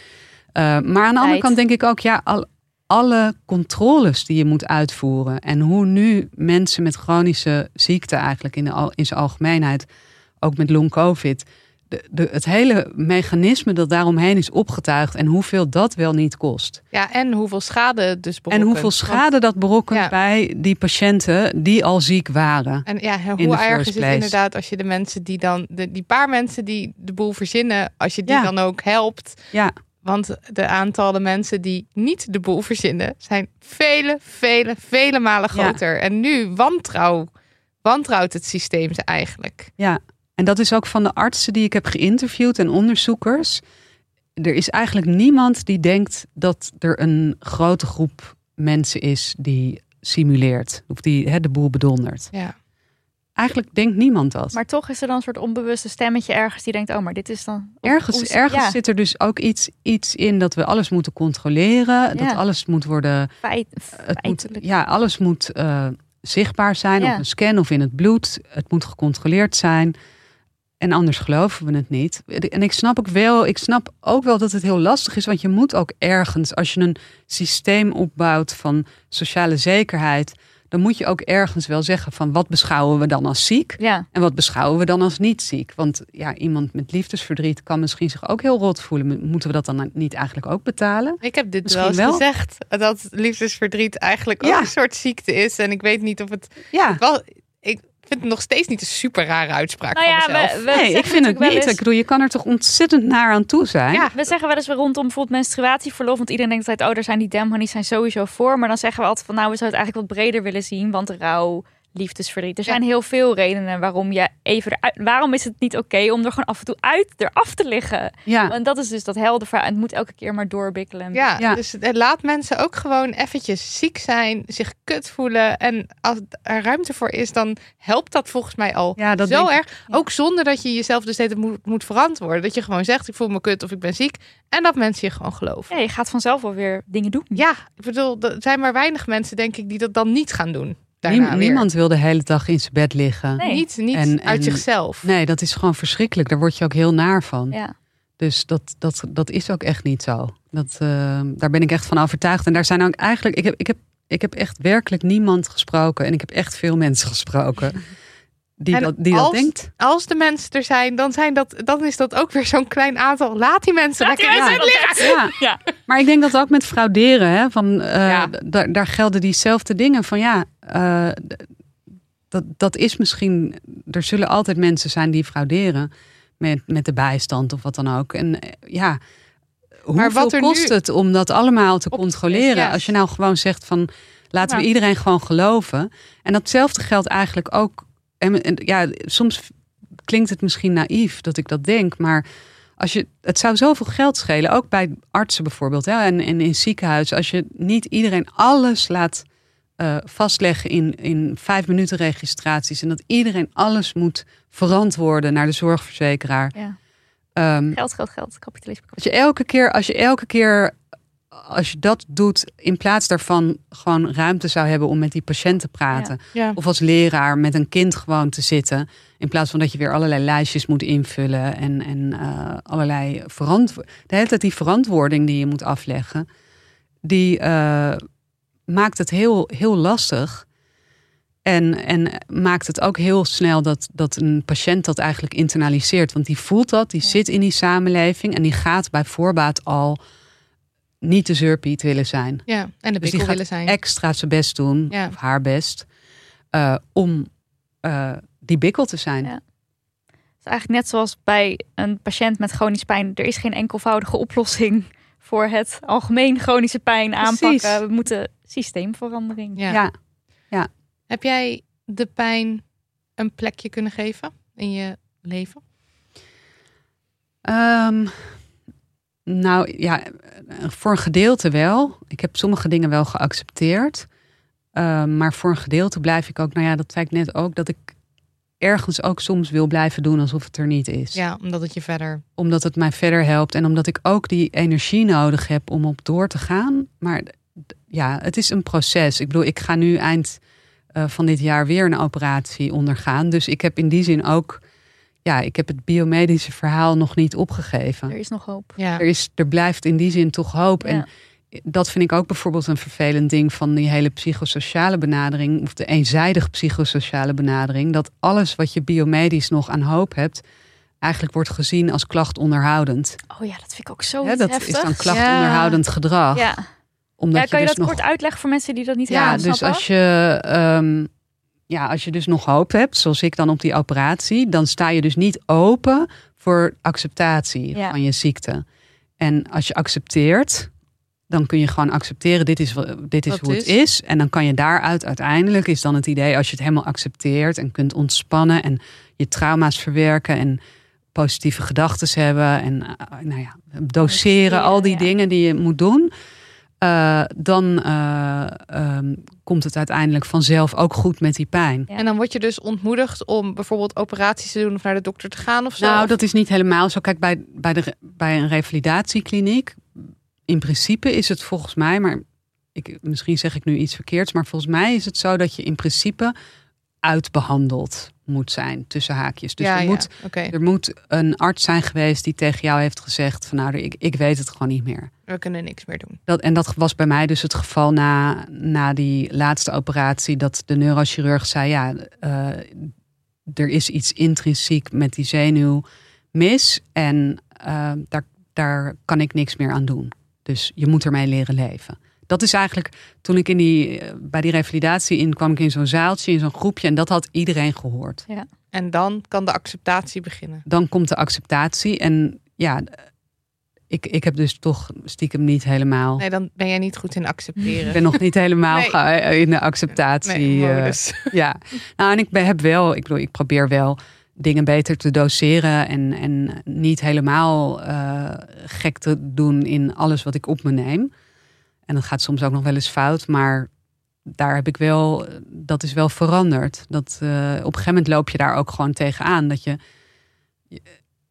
eh, maar aan de andere kant denk ik ook, ja, al, alle controles die je moet uitvoeren. En hoe nu mensen met chronische ziekte eigenlijk in, de, in zijn algemeenheid, ook met long covid. De, de, het hele mechanisme dat daaromheen is opgetuigd en hoeveel dat wel niet kost. Ja, en hoeveel schade het dus En hoeveel Want- schade dat berokkent Ja. bij die patiënten die al ziek waren. En ja, hoe erg is het inderdaad als je de mensen die dan, de, die paar mensen die de boel verzinnen, als je die Ja. dan ook helpt. Ja, Want de aantallen mensen die niet de boel verzinnen, zijn vele, vele, vele malen Ja. groter. En nu wantrouw, wantrouwt het systeem ze eigenlijk. Ja, en dat is ook van de artsen die ik heb geïnterviewd en onderzoekers. Er is eigenlijk niemand die denkt dat er een grote groep mensen is die simuleert of die hè, de boel bedondert. Ja. Eigenlijk denkt niemand dat. maar toch is er dan een soort onbewuste stemmetje ergens die denkt, oh, maar dit is dan... of- ergens ergens ja, zit er dus ook iets, iets in dat we alles moeten controleren. Dat alles moet worden. feit, Het moet, feitelijk. ja, alles moet eh, zichtbaar zijn Ja. op een scan of in het bloed. Het moet gecontroleerd zijn. En anders geloven we het niet. En ik snap ook wel, ik snap ook wel dat het heel lastig is. Want je moet ook ergens, als je een systeem opbouwt van sociale zekerheid, dan moet je ook ergens wel zeggen van wat beschouwen we dan als ziek Ja, en wat beschouwen we dan als niet ziek. Want ja, iemand met liefdesverdriet kan misschien zich ook heel rot voelen. Moeten we dat dan niet eigenlijk ook betalen? Ik heb dit Misschien wel eens wel. gezegd, dat liefdesverdriet eigenlijk ook een soort ziekte is. En ik weet niet of het Ja, wel... Ik vind het nog steeds niet een super rare uitspraak nou ja, van mezelf. we, we nee, ik vind het niet. eens- Ik bedoel, je kan er toch ontzettend naar aan toe zijn. Ja. We zeggen wel eens rondom bijvoorbeeld menstruatieverlof. Want iedereen denkt altijd, oh, daar zijn die demonies zijn sowieso voor. Maar dan zeggen we altijd van, nou, we zouden het eigenlijk wat breder willen zien. Want rouw, liefdesverdriet. Er Ja. zijn heel veel redenen waarom je even eruit... Waarom is het niet oké om er gewoon af en toe uit, eraf te liggen? Ja. Want dat is dus dat helder verhaal. Het moet elke keer maar doorbikkelen. Ja, Ja. dus laat mensen ook gewoon eventjes ziek zijn, zich kut voelen. En als er ruimte voor is, dan helpt dat volgens mij al Ja, dat zo ik. erg. Ja. Ook zonder dat je jezelf dus steeds moet, moet verantwoorden. Dat je gewoon zegt, ik voel me kut of ik ben ziek. En dat mensen je gewoon geloven. Ja, je gaat vanzelf wel weer dingen doen. Ja, ik bedoel, er zijn maar weinig mensen, denk ik, die dat dan niet gaan doen. Daarna Niem- weer. niemand wil de hele dag in zijn bed liggen. Nee. Niet, niet En- uit en- zichzelf. Nee, dat is gewoon verschrikkelijk. Daar word je ook heel naar van. Ja. Dus dat, dat, dat is ook echt niet zo. Dat, eh, daar ben ik echt van overtuigd. En daar zijn ook eigenlijk. Ik heb, ik, heb, ik heb echt werkelijk niemand gesproken. En ik heb echt veel mensen gesproken. <laughs> Die, En dat, die dat als- denkt. Als de mensen er zijn, dan, zijn dat, dan is dat ook weer zo'n klein aantal. Laat die mensen Laat lekker mensen. Ja. <laughs> Ja. Maar ik denk dat ook met frauderen. Hè, van, eh, Ja. daar- gelden diezelfde dingen. Van ja, eh, dat, dat is misschien. Er zullen altijd mensen zijn die frauderen. Met, met de bijstand of wat dan ook. En eh, ja. Hoeveel wat kost het om dat allemaal te controleren? ja. Als je nou gewoon zegt van laten we iedereen gewoon geloven. En datzelfde geldt eigenlijk ook. En, en ja, soms klinkt het misschien naïef dat ik dat denk, maar als je, het zou zoveel geld schelen, ook bij artsen bijvoorbeeld, hè, en, en in ziekenhuizen, als je niet iedereen alles laat eh, vastleggen in, in vijf minuten registraties en dat iedereen alles moet verantwoorden naar de zorgverzekeraar. Ja. Ehm, Geld, geld, geld. Kapitalisme. als je elke keer, als je elke keer, als je dat doet, in plaats daarvan gewoon ruimte zou hebben om met die patiënt te praten. Ja. Of als leraar met een kind gewoon te zitten. In plaats van dat je weer allerlei lijstjes moet invullen en, en eh, allerlei verantwoording. De hele tijd die verantwoording die je moet afleggen, die eh, maakt het heel, heel lastig. En, en maakt het ook heel snel dat, dat een patiënt dat eigenlijk internaliseert. Want die voelt dat, die Ja. zit in die samenleving en die gaat bij voorbaat al niet de zeurpiet willen zijn. ja, en de Dus die bikkel gaat willen zijn. extra zijn best doen, Ja. of haar best, eh, om eh, die bikkel te zijn. Ja. Het is eigenlijk net zoals bij een patiënt met chronisch pijn. Er is geen enkelvoudige oplossing voor het algemeen chronische pijn Precies. aanpakken. We moeten systeemverandering. Ja. Ja. Heb jij de pijn een plekje kunnen geven in je leven? Ehm, nou ja, voor een gedeelte wel. Ik heb sommige dingen wel geaccepteerd. Ehm, maar voor een gedeelte blijf ik ook, nou ja, dat zei ik net ook, dat ik ergens ook soms wil blijven doen alsof het er niet is. Ja, omdat het je verder. Omdat het mij verder helpt en omdat ik ook die energie nodig heb om op door te gaan. Maar ja, het is een proces. Ik bedoel, ik ga nu eind eh, van dit jaar weer een operatie ondergaan. Dus ik heb in die zin ook, ja, ik heb het biomedische verhaal nog niet opgegeven. Er is nog hoop. Ja. Er, is, er blijft in die zin toch hoop. Ja. En dat vind ik ook bijvoorbeeld een vervelend ding van die hele psychosociale benadering, of de eenzijdig psychosociale benadering, dat alles wat je biomedisch nog aan hoop hebt, eigenlijk wordt gezien als klachtonderhoudend. Oh ja, dat vind ik ook zo Hè, dat heftig. is dan klachtonderhoudend gedrag. Ja. Omdat ja, kan je dus dat nog... kort uitleggen voor mensen die dat niet Ja, helemaal dus als je, ehm, ja, als je dus nog hoop hebt, zoals ik dan op die operatie, dan sta je dus niet open voor acceptatie Ja. van je ziekte. En als je accepteert, dan kun je gewoon accepteren, dit is, dit is Wat hoe het is. is. En dan kan je daaruit uiteindelijk, is dan het idee, als je het helemaal accepteert en kunt ontspannen en je trauma's verwerken en positieve gedachten hebben en eh, nou ja, doseren, al die ja. dingen die je moet doen. Eh, dan eh, ehm, komt het uiteindelijk vanzelf ook goed met die pijn. Ja. En dan word je dus ontmoedigd om bijvoorbeeld operaties te doen of naar de dokter te gaan of zo. Nou, dat is niet helemaal zo. Kijk, bij, bij, de, bij een revalidatiekliniek, in principe is het volgens mij, maar ik, misschien zeg ik nu iets verkeerds, maar volgens mij is het zo dat je in principe uitbehandeld moet zijn, tussen haakjes. Dus ja, er, ja. moet, er moet een arts zijn geweest die tegen jou heeft gezegd van nou, ik, ik weet het gewoon niet meer. we kunnen niks meer doen. Dat, en dat was bij mij dus het geval na, na die laatste operatie. Dat de neurochirurg zei: Ja, eh, er is iets intrinsiek met die zenuw mis. En eh, daar, daar kan ik niks meer aan doen. Dus je moet ermee leren leven. Dat is eigenlijk toen ik in die, eh, bij die revalidatie in kwam ik in zo'n zaaltje, in zo'n groepje. En dat had iedereen gehoord. En dan kan de acceptatie beginnen. Dan komt de acceptatie. En ja, ik, ik heb dus toch stiekem niet helemaal. Nee, dan ben jij niet goed in accepteren. Ik ben nog niet helemaal Nee. ge- in de acceptatie. Nee, eh, <laughs> ja, nou en ik ben- heb wel, ik bedoel, ik probeer wel dingen beter te doseren en, en niet helemaal eh, gek te doen in alles wat ik op me neem. En dat gaat soms ook nog wel eens fout, maar daar heb ik wel, dat is wel veranderd. Dat, eh, op een gegeven moment loop je daar ook gewoon tegenaan. Dat je,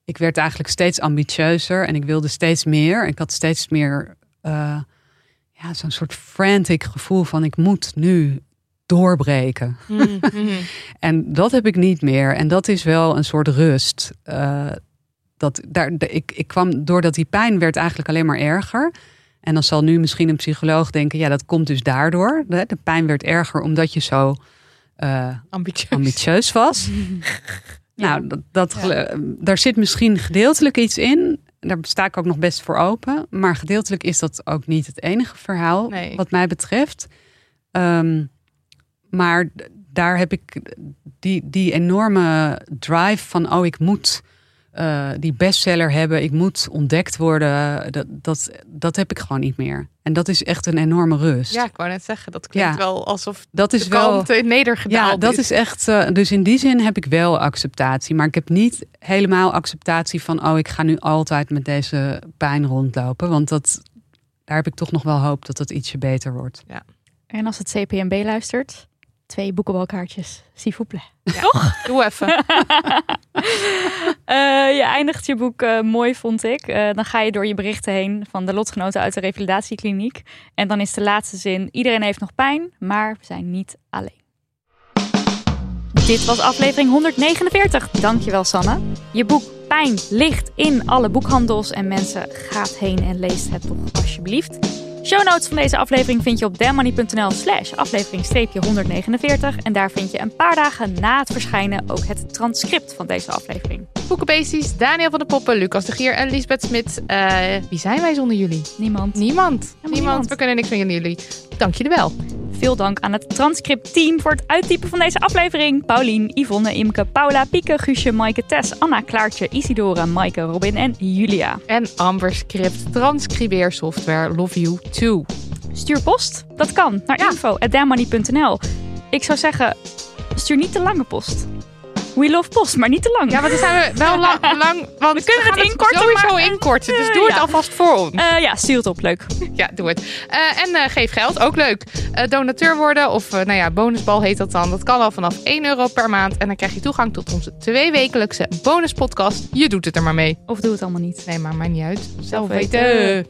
ik werd eigenlijk steeds ambitieuzer en ik wilde steeds meer. Ik had steeds meer, eh, ja, zo'n soort frantic gevoel van ik moet nu doorbreken. Mhm, <laughs> mhm. En dat heb ik niet meer. En dat is wel een soort rust. Eh, dat, daar, de- ik, ik kwam doordat die pijn werd eigenlijk alleen maar erger. En dan zal nu misschien een psycholoog denken: ja, dat komt dus daardoor. De, de pijn werd erger omdat je zo eh, Ambitieus. ambitieus was. <laughs> <laughs> Nou, dat, dat, Ja. daar zit misschien gedeeltelijk iets in. Daar sta ik ook nog best voor open. Maar gedeeltelijk is dat ook niet het enige verhaal, Nee. wat mij betreft. Ehm, maar daar heb ik die, die enorme drive van: oh, ik moet eh, die bestseller hebben, ik moet ontdekt worden. Dat, dat, dat heb ik gewoon niet meer. En dat is echt een enorme rust. Ja, ik wou net zeggen, dat klinkt Ja. wel alsof dat is de wel. nedergedaald Ja, dat is echt. eh, dus in die zin heb ik wel acceptatie. Maar ik heb niet helemaal acceptatie van. Oh, ik ga nu altijd met deze pijn rondlopen. Want dat, daar heb ik toch nog wel hoop dat het ietsje beter wordt. En als het CPMB luistert, twee boekenbalkaartjes. S'il vous plaît. Doe even. <laughs> Eh, je eindigt je boek eh, mooi, vond ik. Eh, dan ga je door je berichten heen van de lotgenoten uit de revalidatiekliniek. En dan is de laatste zin: iedereen heeft nog pijn, maar we zijn niet alleen. Dit was aflevering 149. Dankjewel, Sanne. Je boek Pijn ligt in alle boekhandels en mensen gaat heen en leest het toch alsjeblieft. Show notes van deze aflevering vind je op demoney.nl slash aflevering-149. En daar vind je een paar dagen na het verschijnen ook het transcript van deze aflevering. Boekenbeesties, Daniel van de Poppen, Lucas de Gier en Lisbeth Smit. Eh, wie zijn wij zonder jullie? Niemand. Niemand. Niemand. niemand. We kunnen niks zonder jullie. Dank jullie wel. Veel dank aan het transcriptteam voor het uittypen van deze aflevering. Paulien, Yvonne, Imke, Paula, Pieke, Guusje, Maaike, Tess, Anna, Klaartje, Isidora, Maaike, Robin en Julia. En Amber Script transcribeersoftware Love You Too. Stuur post. Dat kan naar Ja. info.dammoney.nl. Ik zou zeggen, stuur niet te lange post. We love post, maar niet te lang. Ja, maar dan zijn we wel lang... <laughs> lang want We kunnen gaan het inkorten, Sowieso maar- inkorten, dus doe het ja. alvast voor ons. Eh, ja, stuur het op. Leuk. <laughs> Ja, doe het. Eh, en eh, geef geld, ook leuk. Donateur worden of nou ja, bonusbal heet dat dan. Dat kan al vanaf 1 euro per maand. En dan krijg je toegang tot onze tweewekelijkse bonuspodcast. Je doet het er maar mee. Of doe het allemaal niet. Nee, maar maakt niet uit. Zelf weten. weten.